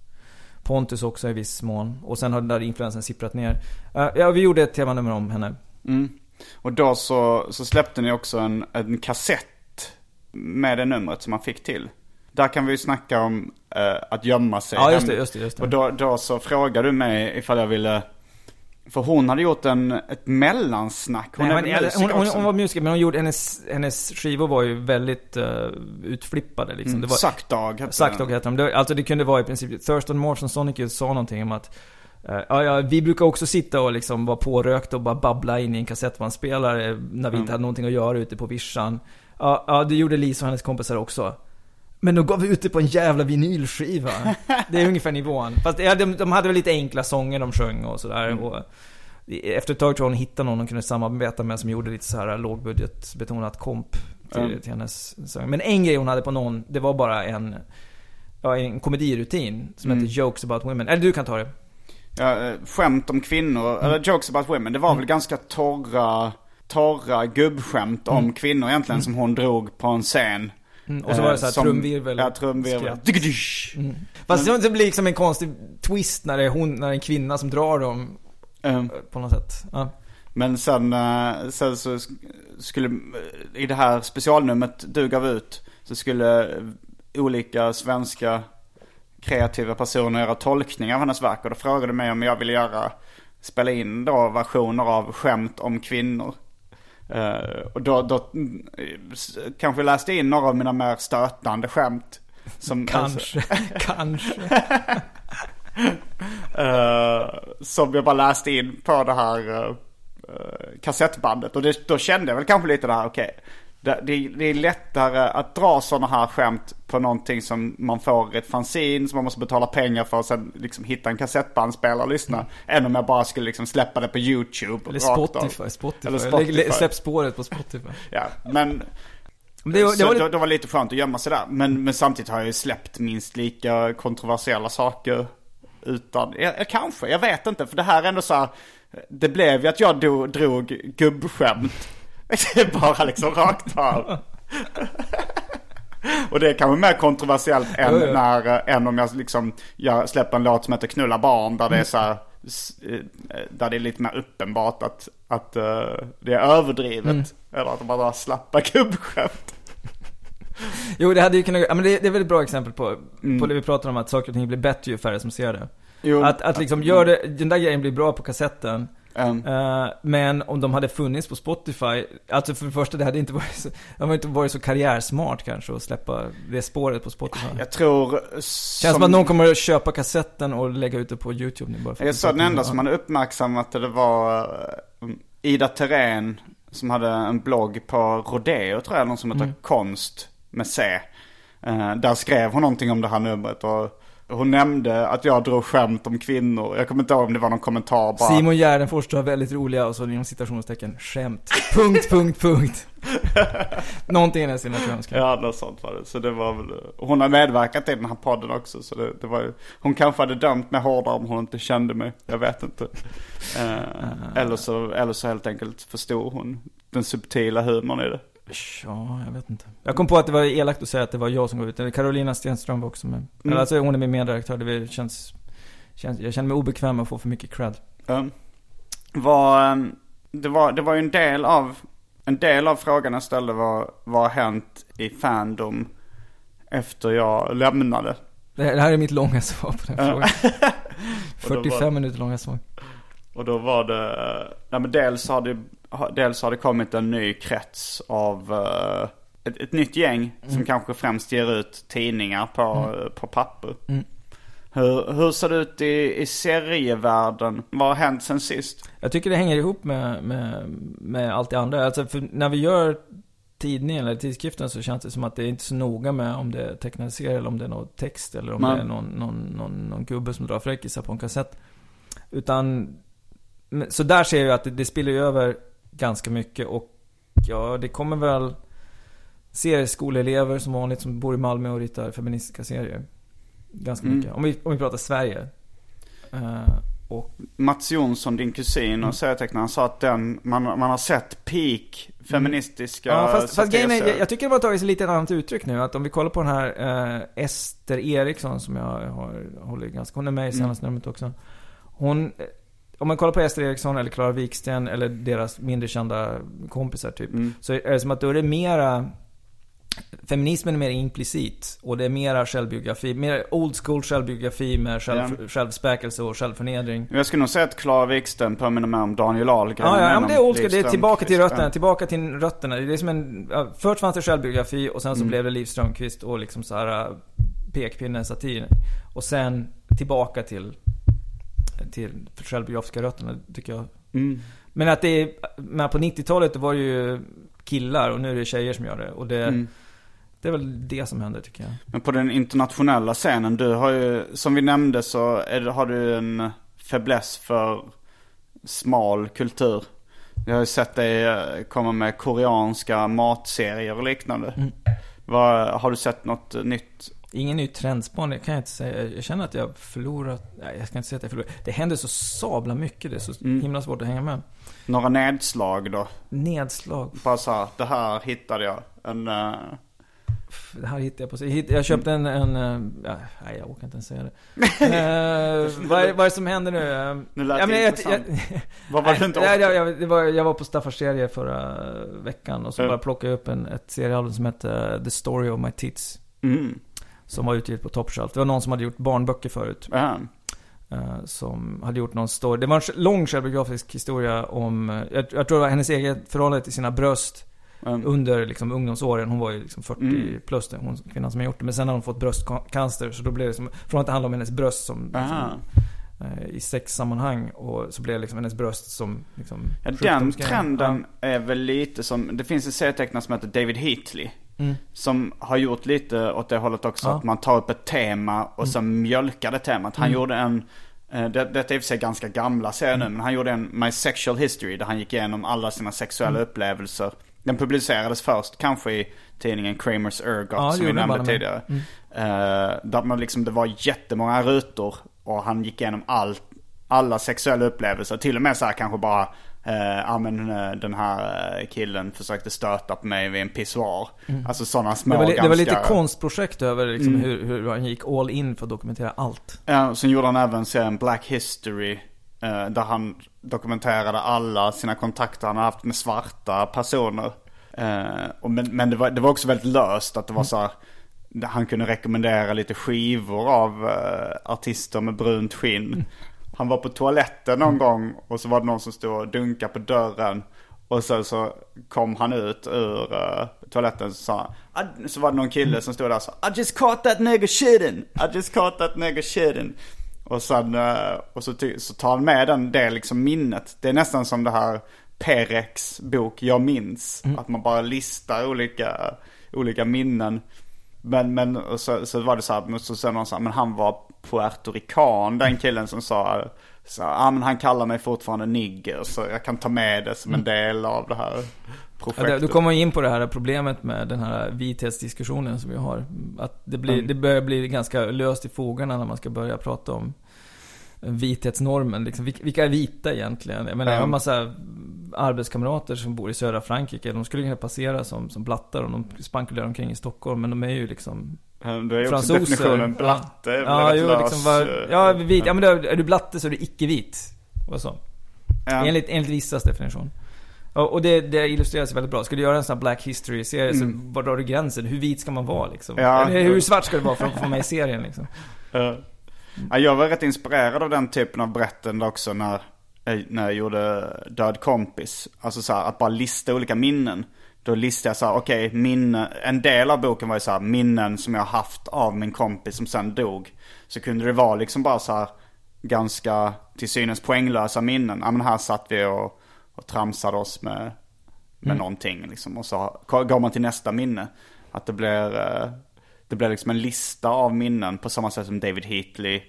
Pontus också i viss mån. Och sen har den där influensen sipprat ner. Eh, ja, vi gjorde ett temanummer om henne. Mm. Och då så, så släppte ni också en, en kassett med det numret som man fick till. Där kan vi ju snacka om eh, att gömma sig. Ja, just det, just det, just det. Och då, då så frågade du mig ifall jag ville För hon hade gjort en, ett mellansnack. Hon Nej, är men, musiker hon, hon, hon var musiker, men hon gjorde, hennes, hennes skivor var ju väldigt uh, utflippade liksom. Mm, Det var, Suckdog hette Suckdog den. heter de. Det, alltså det kunde vara i princip, Thurston Moore från Sonic sa någonting om att eh, Ja, ja, vi brukar också sitta och liksom vara pårökta och bara babbla in i en kassettbandspelare när vi Mm. inte hade någonting att göra ute på vischan. Ja, ja, det gjorde Lisa och hennes kompisar också. Men då gav vi ut det på en jävla vinylskiva. Det är ungefär nivån. Fast ja, de, de hade väl lite enkla sånger de sjöng och sådär. Mm. Och efter ett tag tror jag hon hittade någon de kunde samarbeta med som gjorde lite så här lågbudgetbetonat komp till, Mm. till hennes sång. Men en grej hon hade på någon, det var bara en, ja, en komedirutin som Mm. heter Jokes about women. Eller du kan ta det. Ja, eh, skämt om kvinnor, Mm. eller jokes about women. Det var väl ganska torra, torra gubbskämt om kvinnor egentligen som hon drog på en scen. Mm. Och så var det så här Eh, som- trumvirvel. Ja, trumvirvel. Digadish. Mm. Fast det- det blir liksom en konstig twist när det är hon, när det är en kvinna som drar dem Um, på något sätt. Ja. Men sen, eh, sen så sk- skulle, i det här specialnumret du gav ut, så skulle olika svenska kreativa personer göra tolkningar av hennes verk. Och då frågade de mig om jag ville göra, spela in då versioner av skämt om kvinnor. Eh, och då, då mm, kanske läste in några av mina mer stötande skämt. Som, Kanske, *laughs* kanske. *laughs* Eh, som jag bara läste in på det här uh, kassettbandet. Och det, då kände jag väl kanske lite det här, okej. det, det, det är lättare att dra sådana här skämt på någonting som man får ett fanzine som man måste betala pengar för och sen liksom hitta en kassettbandspelare och lyssna. Än om jag bara skulle liksom släppa det på YouTube. Eller av. Spotify, Spotify. Eller Spotify. Släpp spåret på Spotify. Ja, men Men det, var- det var lite, det var lite skönt att gömma sig där. Men, men samtidigt har jag ju släppt minst lika kontroversiella saker utan, ja, ja, kanske, jag vet inte. För det här är ändå så här, det blev ju att jag do, drog gubbskämt. *laughs* Bara liksom rakt av. Och det är kanske mer kontroversiellt än, Ja, ja. När, eh, än om jag liksom, jag släpper en låt som heter Knulla barn där det är så här, s- eh, där det är lite mer uppenbart att, att eh, det är överdrivet. Mm. Eller att de bara slappa gubbskämt. jo det hade ju kunnat, ja, men det, det är väl ett bra exempel på, Mm. på det vi pratar om att saker och ting blir bättre ju färre som ser det. Jo, Att, att liksom gör det, den där grejen blir bra på kassetten. Eh, men om de hade funnits på Spotify, alltså för det första det hade inte varit så, *laughs* de hade inte varit så karriärsmart kanske att släppa det spåret på Spotify. jag tror... Känns som att någon kommer att köpa kassetten och lägga ut det på YouTube nu bara för Jag sa den enda som hade uppmärksammat det, det var eh, Ida Terén som hade en blogg på Rodeo tror jag, någon som heter Mm. Konst med C. Eh, där skrev hon någonting om det här numret och hon nämnde att jag drog skämt om kvinnor. Jag kommer inte ihåg om det var någon kommentar bara. Simon Gärdenfors drar väldigt roliga och så inom citationstecken skämt. Punkt, punkt, punkt. *laughs* Någonting i den stilen tror jag. Ja, något sånt var det. Så det var väl, hon har medverkat i den här podden också. Så det, det var ju, hon kanske hade dömt mig hårdare om hon inte kände mig. Jag vet inte. Eh, eller, så, eller så helt enkelt förstod hon den subtila humorn i det. Ja, jag vet inte. Jag kom på att det var elakt att säga att det var jag som gav ut den. Carolina Stenström var också med. Eller alltså hon är min medredaktör, det känns, Känns, jag känner mig obekväm med att få för mycket cred. Um, var, um, det, var, det var ju en del av, en del av frågan jag ställde var, vad har hänt i Fandom efter jag lämnade? Det här, det här är mitt långa svar på den frågan. *laughs* Och då 45 var- minuter långa svar. Och då var det, nej men dels har det, dels har det kommit en ny krets av eh, ett, ett nytt gäng som kanske främst ger ut tidningar på, på papper. Mm. Hur, hur ser det ut i, i serievärlden? Vad har hänt sen sist? Jag tycker det hänger ihop med, med, med allt det andra. Alltså när vi gör tidningen eller tidskriften så känns det som att det är inte så noga med om det är tecknad serie eller om det är någon text eller om Nej. det är någon, någon, någon, någon gubbe som drar fräckisar på en kassett. Utan, så där ser jag att det, det spiller ju över ganska mycket och ja, det kommer väl serieskoleelever som vanligt som bor i Malmö och ritar feministiska serier. Ganska Mm. mycket. Om vi, om vi pratar Sverige. Eh, och Mats Jonsson, din kusin Mm. och serietecknaren, sa att den, man, man har sett peak feministiska Ja, fast, fast grejen är, jag, tycker det har tagit sig lite ett annat uttryck nu. Att om vi kollar på den här eh, Ester Eriksson som jag har håller ganska, hon är med i senaste numret också. Hon, om man kollar på Ester Eriksson eller Klara Wiksten eller deras mindre kända kompisar typ. Mm. Så är det som att då är det mera Feminismen är mer implicit och det är mera självbiografi, mer old school självbiografi med själv, Ja. självspäkelse och självförnedring. Jag skulle nog säga att Klara Wikström påminner mer om Daniel Ahlgren. Ja, ja, ja men det är old school. Det är tillbaka till rötterna. Tillbaka till rötterna. Det är som en... Ja, först fanns det självbiografi och sen så Mm. blev det Liv Strömquist och liksom så här äh, pekpinne, satir. Och sen tillbaka till, till självbiografiska rötterna, tycker jag. Mm. Men att det är... Men på 90-talet då var det ju killar och nu är det tjejer som gör det. Och det, Mm. det är väl det som händer tycker jag. Men på den internationella scenen, du har ju, som vi nämnde så är, har du en fäbless för smal kultur. Jag har ju sett dig eh, komma med koreanska matserier och liknande. Mm. Vad, har du sett något nytt? Ingen ny trendspaning, det kan jag inte säga. Jag känner att jag förlorat... Nej, jag ska inte säga att jag förlorat. Det händer så sabla mycket. Det är så Mm. himla svårt att hänga med. Några nedslag då? Nedslag. Bara så här, det här hittade jag. En, eh, Det här hittade jag på. Jag köpte en, en eh, ja, nej jag orkar inte ens säga det. *laughs* eh, vad, är, vad är det som händer nu? Nu lät ja, det men jag, intressant. jag, vad var det nej, inte jag, orkade? jag, det var, jag var på Staffars serie förra veckan och så Ja. bara plockade jag upp en, ett seriealbum som hette The Story of My Tits. Mm. Som var utgivet på Top Shelf. Det var någon som hade gjort barnböcker förut. Ja. eh, som hade gjort någon story. Det var en lång självbiografisk historia om, eh, jag, jag tror det var hennes eget förhållande till sina bröst. Mm. under liksom ungdomsåren. Hon var ju liksom 40 Mm. plus, hon kvinnan som har gjort det. Men sen har hon fått bröstcancer, så då blev det som, från att det handlade om hennes bröst som, Aha. som eh, i sexsammanhang, och så blev det liksom hennes bröst som liksom Ja, den trenden är väl lite som, det finns en serietecknare som heter David Heatley. Mm. Som har gjort lite åt det hållet också. Ja. Att man tar upp ett tema och sen mjölkar det temat. Han Mm. gjorde en, eh, det, detta är i och för sig ganska gamla serier nu, men han gjorde en My Sexual History där han gick igenom alla sina sexuella Mm. upplevelser. Den publicerades först, kanske i tidningen Kramers Ergot Ja, som vi nämnde tidigare. Mm. Eh, där man liksom, det var jättemånga rutor och han gick igenom allt, alla sexuella upplevelser. Till och med så här kanske bara, ja men eh, den här eh, killen försökte stöta på mig vid en pissoar. Alltså sådana små Mm. Det var, li- det var ganska... lite konstprojekt över liksom Mm. hur, hur han gick all in för att dokumentera allt. Ja, sen gjorde han även serien Black History. eh, där han dokumenterade alla sina kontakter han har haft med svarta personer. Eh, men men det, var, det var också väldigt löst att det var så här, Han kunde rekommendera lite skivor av eh, artister med brunt skinn. Han var på toaletten någon gång och så var det någon som stod och dunkade på dörren. Och sen så kom han ut ur uh, toaletten så sa han, "I-" Så var det någon kille som stod där och sa I just caught that nigger shitting. I just caught that nigger shitting. Och sen, eh, och så, så tar han med den, det liksom minnet. Det är nästan som det här Perex bok Jag minns. Att man bara listar olika, olika minnen. Men, men och så, så var det så här, så sa någon så här, men han var puertorican, den killen som sa, så, ja ah, men han kallar mig fortfarande nigger så jag kan ta med det som en del av det här Ja, projektet. det- då kommer in på det här problemet med den här vithetsdiskussionen som vi har. Att det, blir, Mm. det börjar bli ganska löst i fogarna när man ska börja prata om vithetsnormen. Liksom, vilka, är vita egentligen? Jag menar, jag har en Mm. massa arbetskamrater som bor i södra Frankrike. De skulle kunna passera som, som blattar om de spankulerar omkring i Stockholm. Men de är ju liksom Det är ju också definitionen blatte. är Ja, jo, liksom var, eh, ja, vit. Ja, men då, är du blatte så är du icke-vit. Och så. ja. Enligt, enligt vissas definition. Och, det, det illustreras väldigt bra. Ska du göra en sån här Black History-serie så var drar du gränsen? Hur vit ska man vara liksom? Mm. Ja. Eller hur svart ska det vara för att få med i serien liksom? Ja. Ja, jag var rätt inspirerad av den typen av berättande också när, eh, när jag gjorde Död kompis. Alltså så här, att bara lista olika minnen. Då listade jag så här, okej, minne, en del av boken var ju så här, minnen som jag haft av min kompis som sen dog. Så kunde det vara liksom bara så här, ganska till synes poänglösa minnen. Ja men här satt vi och, och tramsade oss med, med någonting liksom. Och så går man till nästa minne. Att det blir, eh, det blir liksom en lista av minnen på samma sätt som David Heatley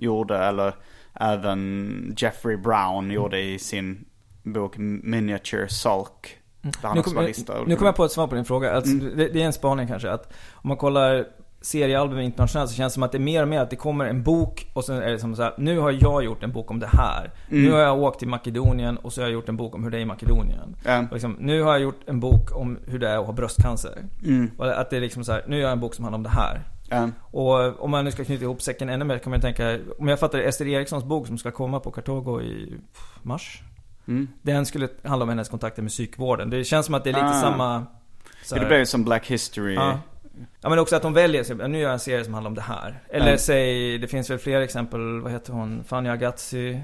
gjorde. Eller även Jeffrey Brown gjorde i sin bok Miniature Sulk. Han Nu också kom, bara nu, listar nu kom jag på ett svar på din fråga. Alltså, Mm. det, det är en spaning kanske. Att om man kollar seriealbum internationellt så känns det som att det är mer och mer att det kommer en bok och sen är det som så här, nu har jag gjort en bok om det här. Mm. Nu har jag åkt till Makedonien och så har jag gjort en bok om hur det är i Makedonien. Och liksom, nu har jag gjort en bok om hur det är att ha bröstcancer. Mm. Och att det är liksom så här, nu gör jag en bok som handlar om det här. Ja. Och om man nu ska knyta ihop säcken ännu mer kan man tänka, om jag fattar Ester Erikssons bok som ska komma på Kartago i mars. Mm. Den skulle handla om hennes kontakter med psykvården. Det känns som att det är lite Ah. samma... så Det blev som Black History. Ja. Ja men också att de väljer, så, nu gör jag en serie som handlar om det här. Eller Ja. säg, det finns väl fler exempel, vad heter hon? Fanny Agazzi.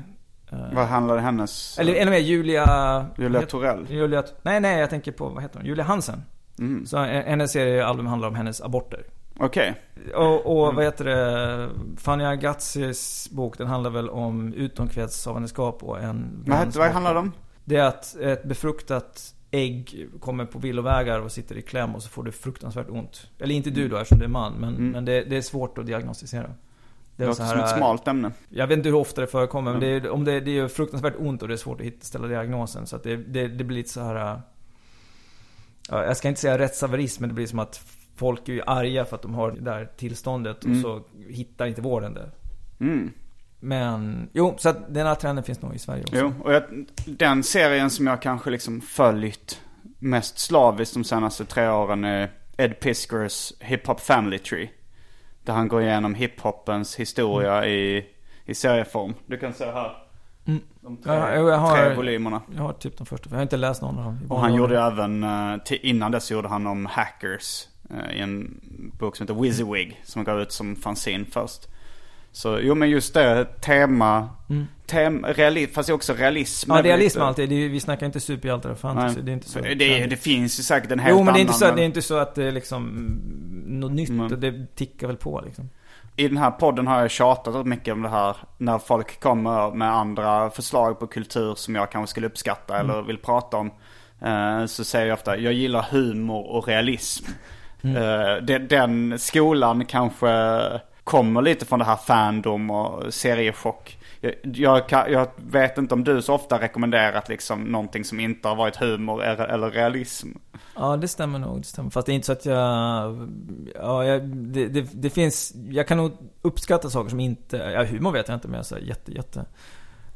eh, Vad handlade hennes... Eller ännu mer, Julia... Julia Torell? Julia, nej nej, jag tänker på, vad heter hon? Julia Hansen. Mm. Så hennes seriealbum handlar om hennes aborter. Okej. Och, och Mm. vad heter det? Fanny Agazzis bok, den handlar väl om utomkvedshavandeskap och en... Vad vad handlar det om? Det är att ett befruktat ägg kommer på villovägar och sitter i kläm och så får du fruktansvärt ont. Eller inte du då eftersom du är man, men, Mm. men det, det är svårt att diagnostisera. Det är låter som ett smalt ämne. Jag vet inte hur ofta det förekommer, men Mm. det, är, om det, det är fruktansvärt ont och det är svårt att hitta, ställa diagnosen. Så att det, det, det blir lite så här. äh, Ja, jag ska inte säga rättshaverism, men det blir som att folk är ju arga för att de har det där tillståndet Mm. och så hittar inte vården det. Mm. Men, jo, så att den här trenden finns nog i Sverige också. Jo, och jag, den serien som jag kanske liksom följt mest slaviskt de senaste tre åren är Ed Piskers Hip Hop Family Tree. Där han går igenom hiphopens historia i, i serieform. Du kan se här. Mm. De tre, Ja, jag har- tre volymerna. Jag har typ de första, för jag har inte läst någon av dem. Och han gjorde även, eh, till, innan dess gjorde han om hackers. eh, I en bok som heter WYSIWYG. Som gav ut som fanzine först. Så jo men just det, tema, Mm. tem, reali, fast det också realism. Ja, realism lite- alltid. Det vi snackar inte superhjältar och fantasy. Det är inte så. det, är- det finns ju säkert en helt Jo, men det är, inte annan, så, men- det är inte så att det är liksom mm, något nytt. Mm. Det tickar väl på liksom. I den här podden har jag tjatat mycket om det här. När folk kommer med andra förslag på kultur som jag kanske skulle uppskatta eller vill prata om. eh, Så säger jag ofta, jag gillar humor och realism. Eh, det- Den skolan kanske kommer lite från det här fandom och seriechock. Jag, jag, jag vet inte om du så ofta rekommenderat liksom någonting som inte har varit humor eller eller realism. Ja, det stämmer nog. Det stämmer. Fast det är inte så att jag... Ja, jag, det, det, det finns... Jag kan nog uppskatta saker som inte... Ja, humor vet jag inte, men jag säger jätte, jätte.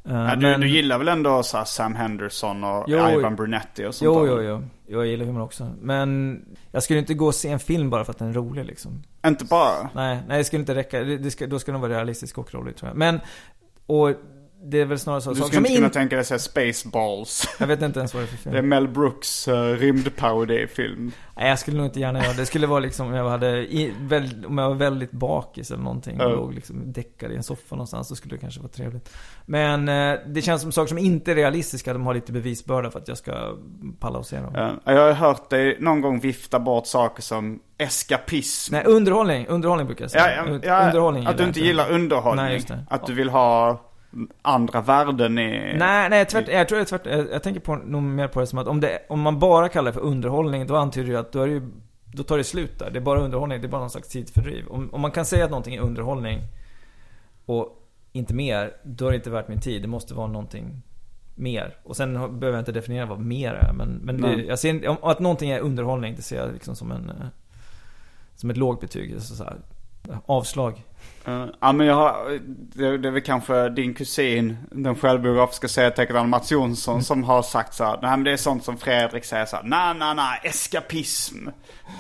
Eh, Ja, du, men- du gillar väl ändå så Sam Henderson och Jo, Ivan Brunetti och sånt Jo, där? jo, jo. Jo, Jag gillar humor också. Men jag skulle inte gå och se en film bara för att den är rolig liksom. Inte bara? Nej, nej det skulle inte räcka. Det, det ska, då ska den vara realistisk och rolig tror jag. Men, och det är väl snarare så. Du skulle som inte kunna in- tänka dig säga Spaceballs. Jag vet inte ens vad det är för film. Det är Mel Brooks uh, rymdparodifilm. Nej, jag skulle nog inte gärna göra det. Det skulle vara liksom om jag hade, i, väl, om jag var väldigt bakis eller någonting. Ja. Och låg liksom däckad i en soffa någonstans. Så skulle det kanske vara trevligt. Men eh, det känns som saker som inte är realistiska. De har lite bevisbörda för att jag ska palla och se dem. Ja, jag har hört dig någon gång vifta bort saker som eskapism. Nej, underhållning. Underhållning brukar jag ja, säga. ja, Un- ja, underhållning att du inte gillar underhållning. Nej. Att du vill ha andra värden i... Nej, nej tvärt, jag tror det är tvärt, jag, jag tänker på, nog mer på det som att om, det, om man bara kallar det för underhållning, då antyder det att då, är det ju, då tar det slut där. Det är bara underhållning, det är bara någon slags tidsfördriv. Om, om man kan säga att någonting är underhållning och inte mer, då är det inte värt min tid. Det måste vara någonting mer. Och sen behöver jag inte definiera vad mer är. Men, men det, jag ser, om, att någonting är underhållning, det ser jag liksom som en... eh, Som ett lågt betyg. Så så här. avslag. Eh, ja men jag har, det, det är väl kanske din kusin, den självbiografiska serietecknaren Mats Jonsson som har sagt så här, nej men det är sånt som Fredrik säger så här, nej nej nej, eskapism.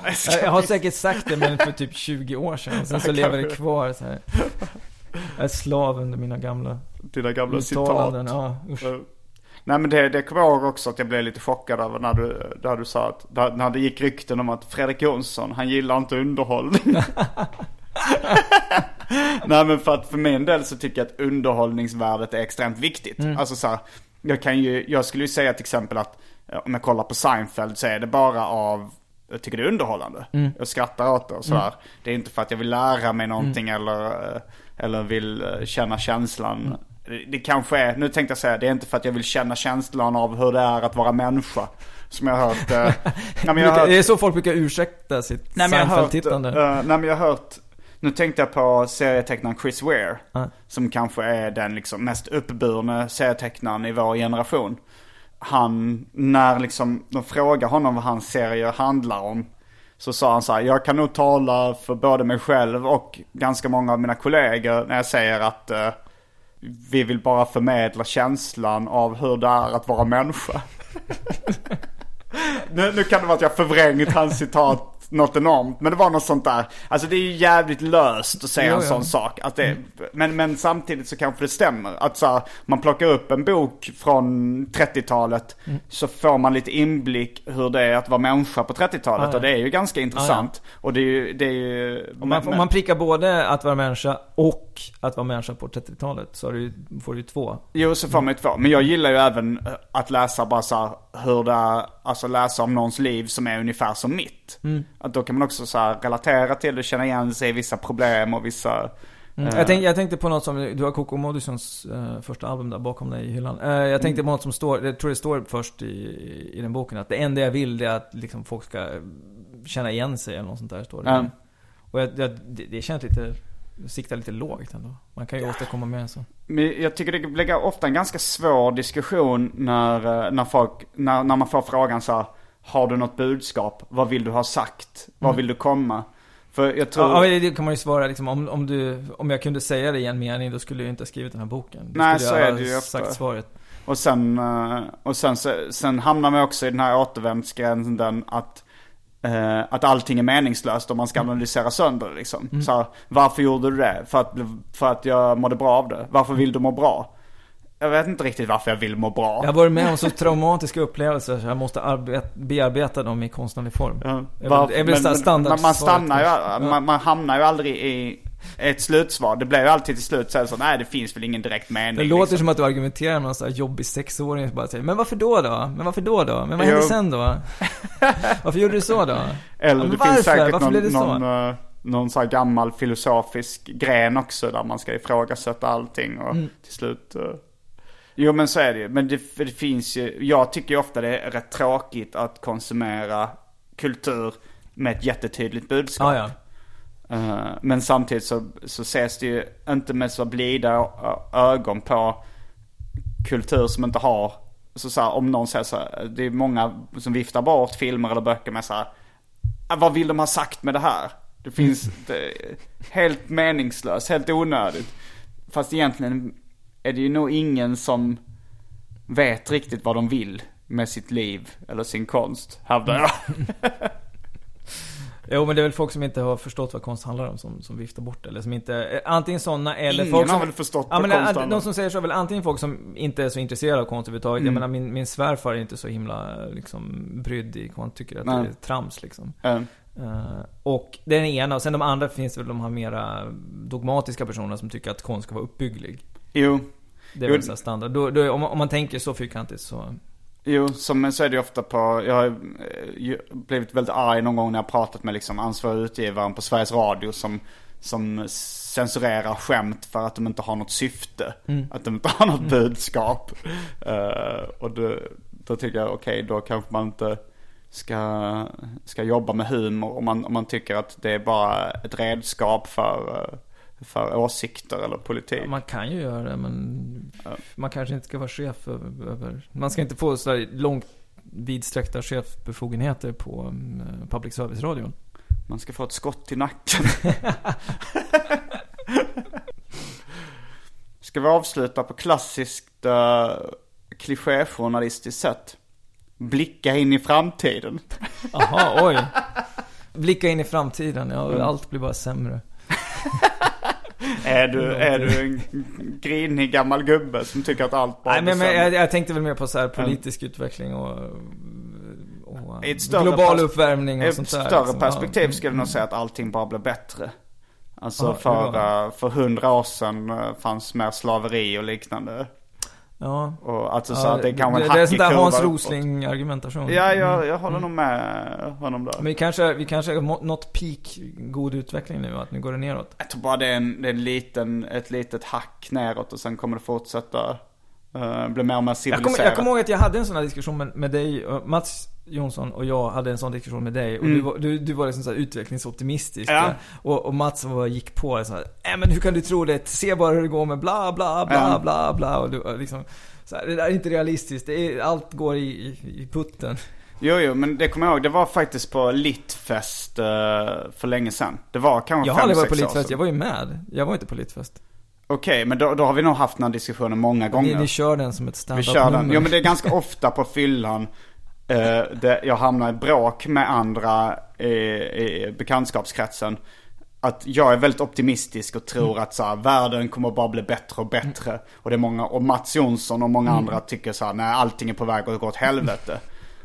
Jag, jag har säkert sagt det men för typ 20 år sedan. Sen så lever det kvar så här. Jag är slav under mina gamla Dina gamla citat. Ja, usch. Nej men det, det kommer jag ihåg också att jag blev lite chockad över när du, när du sa att, när, när det gick rykten om att Fredrik Jonsson, han gillar inte underhållning. *laughs* Nej men för att för min del så tycker jag att underhållningsvärdet är extremt viktigt. Alltså så här, jag kan ju, jag skulle ju säga till exempel att eh, om jag kollar på Seinfeld så är det bara av jag tycker det är underhållande. Jag skrattar åt det och sådär. Det är inte för att jag vill lära mig någonting eller, eh, eller vill eh, känna känslan. Det, det kanske är, nu tänkte jag säga, det är inte för att jag vill känna känslan av hur det är att vara människa. Som jag har hört. *laughs* nej, men jag har hört Det är så folk brukar ursäkta sitt Seinfeld-tittande. nej men jag har hört, nu tänkte jag på serietecknaren Chris Ware. Ja. Som kanske är den liksom mest uppburna serietecknaren i vår generation. Han, när liksom de frågar honom vad hans serier handlar om. Så sa han så här, jag kan nog tala för både mig själv och ganska många av mina kollegor när jag säger att eh, vi vill bara förmedla känslan av hur det är att vara människa. *laughs* Nu, nu kan det vara att jag förvrängt hans citat något enormt. Men det var något sånt där. Alltså det är ju jävligt löst att säga Jo, en ja. sån sak. Att det, men, men samtidigt så kanske det stämmer. Att så här, man plockar upp en bok från 30-talet. Så får man lite inblick hur det är att vara människa på 30-talet. Ja, ja. Och det är ju ganska intressant. Och det är ju... Det är ju Om man, om man prickar både att vara människa och att vara människa på 30-talet så du, får du ju två. Jo, så får man ju två. Men jag gillar ju även eh, att läsa bara så här, hur det alltså läsa om någons liv som är ungefär som mitt. Att då kan man också så relatera till det, känna igen sig i vissa problem och vissa... eh, Jag, tänk, jag tänkte på något som, du har Coco Modusons eh, första album där bakom dig i hyllan. Eh, jag tänkte på något som står, jag tror det står först i, i den boken, att det enda jag vill det är att liksom folk ska känna igen sig eller något sånt där står det. Ja. Och jag, jag, det, det känns lite, siktar lite lågt ändå. Man kan ju åstadkomma mer än så. Men jag tycker det blir ofta en ganska svår diskussion när, när, folk, när, när man får frågan så här, har du något budskap? Vad vill du ha sagt? Vad vill du komma? För jag tror... Ja, det kan man ju svara liksom, om, om du, om jag kunde säga det i en mening då skulle jag inte ha skrivit den här boken. Då Nej, så är det ju ofta. sagt svaret. Och sen, eh, och sen, sen hamnar man också i den här återvändsgränden att, eh, att allting är meningslöst om man ska analysera sönder liksom. Så här, varför gjorde du det? För att, för att jag mådde bra av det. Varför vill du må bra? Jag vet inte riktigt varför jag vill må bra. Jag har varit med om så traumatiska upplevelser så jag måste arbet, bearbeta dem i konstnärlig form. Ja. Var- vill sta- standard man, stannar ju, kanske. man, man hamnar ju aldrig i ett slutsvar. Det blir ju alltid till slut så, här så nej det finns väl ingen direkt mening. Det låter liksom. som att du argumenterar med någon sån här jobbig sexåring som bara säger Men varför då då? Men varför då då? Men vad hände sen då? *laughs* varför gjorde du så då? Eller Ja, men det varför? finns säkert Varför någon, blev det så? någon, eh, någon så här gammal filosofisk gren också där man ska ifrågasätta allting och Mm. till slut. Jo men så är det ju. Men det, det finns ju, jag tycker ju ofta det är rätt tråkigt att konsumera kultur med ett jättetydligt budskap. Ja, ja. Eh, Men samtidigt så, så ses det ju inte med så blida ögon på kultur som inte har, så, så här, om någon säger så här, det är många som viftar bort filmer eller böcker med så här, "Ah, vad vill de ha sagt med det här? Det finns, det är helt meningslöst, helt onödigt. Fast egentligen är det ju nog ingen som vet riktigt vad de vill med sitt liv eller sin konst, hävdar jag. *laughs* Jo men det är väl folk som inte har förstått vad konst handlar om som, som viftar bort det. Eller som inte, antingen sådana eller Ingen folk som... har väl förstått ja, vad konst handlar De om. som säger så är väl antingen folk som inte är så intresserade av konst överhuvudtaget. Mm. Jag menar min, min svärfar är inte så himla liksom brydd i konst. Tycker att Nej. det är trams liksom. Eh, Eh, och det är den ena, och sen de andra finns väl de här mera dogmatiska personerna som tycker att konst ska vara uppbygglig. Jo, Det är Jo. väl så standard. Då, då, om, man- om man tänker så fyrkantigt så... Jo, som, så är det ju ofta på, jag har eh, ju blivit väldigt arg någon gång när jag pratat med liksom ansvarig utgivaren på Sveriges Radio som, som censurerar skämt för att de inte har något syfte. Att de inte har något budskap. Eh, och då, då tycker jag, okej, då kanske man inte ska, ska jobba med humor om man, om man tycker att det är bara ett redskap för, eh, för åsikter eller politik. Man kan ju göra det men man kanske inte ska vara chef över, över man ska inte få så här långt vidsträckta chefsbefogenheter på um, public service-radion. Man ska få ett skott i nacken. *laughs* ska vi avsluta på klassiskt uh, klichéjournalistiskt sätt? Blicka in i framtiden. Jaha, oj. Blicka in i framtiden, ja, allt blir bara sämre. *laughs* Är du, är du en grinig gammal gubbe som tycker att allt bara Nej men, men jag, jag tänkte väl mer på så här politisk utveckling och, och I ett global uppvärmning I och ett sånt där. större liksom. perspektiv Ja. skulle jag nog säga att allting bara blir bättre. Alltså Ja, för, eh, för hundra år sedan eh, fanns mer slaveri och liknande. Ja. Och alltså så Ja, att det kan vara en det, är sånt där Hans. Rosling argumentation. Ja, jag, jag håller nog med honom där. Men vi kanske, vi kanske har nått peak god utveckling nu, att nu går det neråt. Jag tror bara det är, en, det är en liten, ett litet hack neråt och sen kommer det fortsätta uh, bli mer och mer Jag civiliserat. kommer, jag kommer ihåg att jag hade en sån här diskussion med, med dig, Mats Jonsson och jag hade en sån diskussion med dig. Och du, var, du, du var liksom så utvecklingsoptimistisk. Mm. Ja. Och, och Mats var, gick på så här, nej men hur kan du tro det? Se bara hur det går med bla bla bla Ja. bla bla. Och du, liksom, så här, det där är inte realistiskt. Det är, allt går i, i, i putten. Jo, jo, men det kommer jag ihåg. Det var faktiskt på Littfest uh, för länge sedan. Det var kanske Jag har aldrig varit på sedan. jag var ju med. Jag var inte på Littfest. Okej, men då, då har vi nog haft den här diskussionen många gånger. Ni, ni kör den som ett Vi stand-up kör den. Jo men det är ganska ofta på fyllan. Uh, där jag hamnar i bråk med andra i, i bekantskapskretsen. Att jag är väldigt optimistisk och tror Mm. att så här, världen kommer bara bli bättre och bättre. Och det är många, och Mats Jonsson och många Mm. andra tycker så här, nej allting är på väg att gå åt helvete.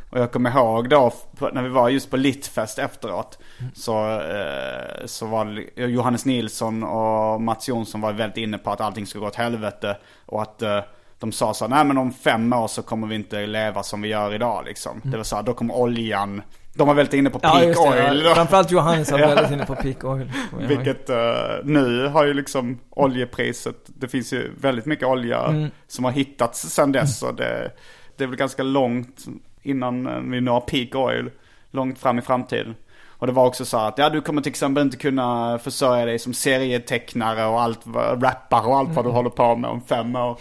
Och jag kommer ihåg då när vi var just på Littfest efteråt. Så, eh, så var det- Johannes Nilsson och Mats Jonsson var väldigt inne på att allting skulle gå åt helvete. Och att eh, de sa så nej men om fem år så kommer vi inte leva som vi gör idag liksom. Det var så här, då kommer oljan, de var väldigt inne på peak Ja, just det. oil. Ja. Framförallt Johannes var *laughs* väldigt inne på peak oil. Vilket eh, nu har ju liksom oljepriset, det finns ju väldigt mycket olja Mm. som har hittats sedan dess. Och det, det är väl ganska långt innan eh, vi når peak oil, långt fram i framtiden. Och det var också så att, ja du kommer till exempel inte kunna försörja dig som serietecknare och allt, rappare och allt vad du håller på med om fem år.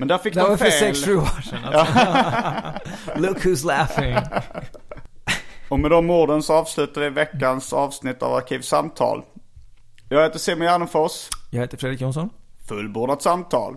Men där fick Mm. Det de var för fel. sex, sju år sedan alltså. *laughs* Look who's laughing. Och med de orden så avslutar vi veckans avsnitt av Arkivsamtal. Jag heter Simon Gärdenfors. Jag heter Fredrik Jonsson. Fullbordat samtal.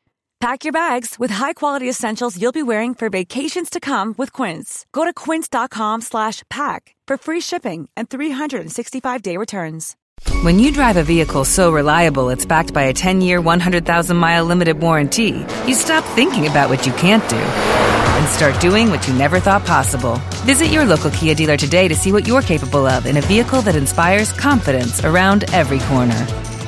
Pack your bags with high-quality essentials you'll be wearing for vacations to come with Quince. Go to quince.com slash pack for free shipping and 365-day returns. When you drive a vehicle so reliable it's backed by a 10 year, 100,000 mile limited warranty, you stop thinking about what you can't do and start doing what you never thought possible. Visit your local Kia dealer today to see what you're capable of in a vehicle that inspires confidence around every corner.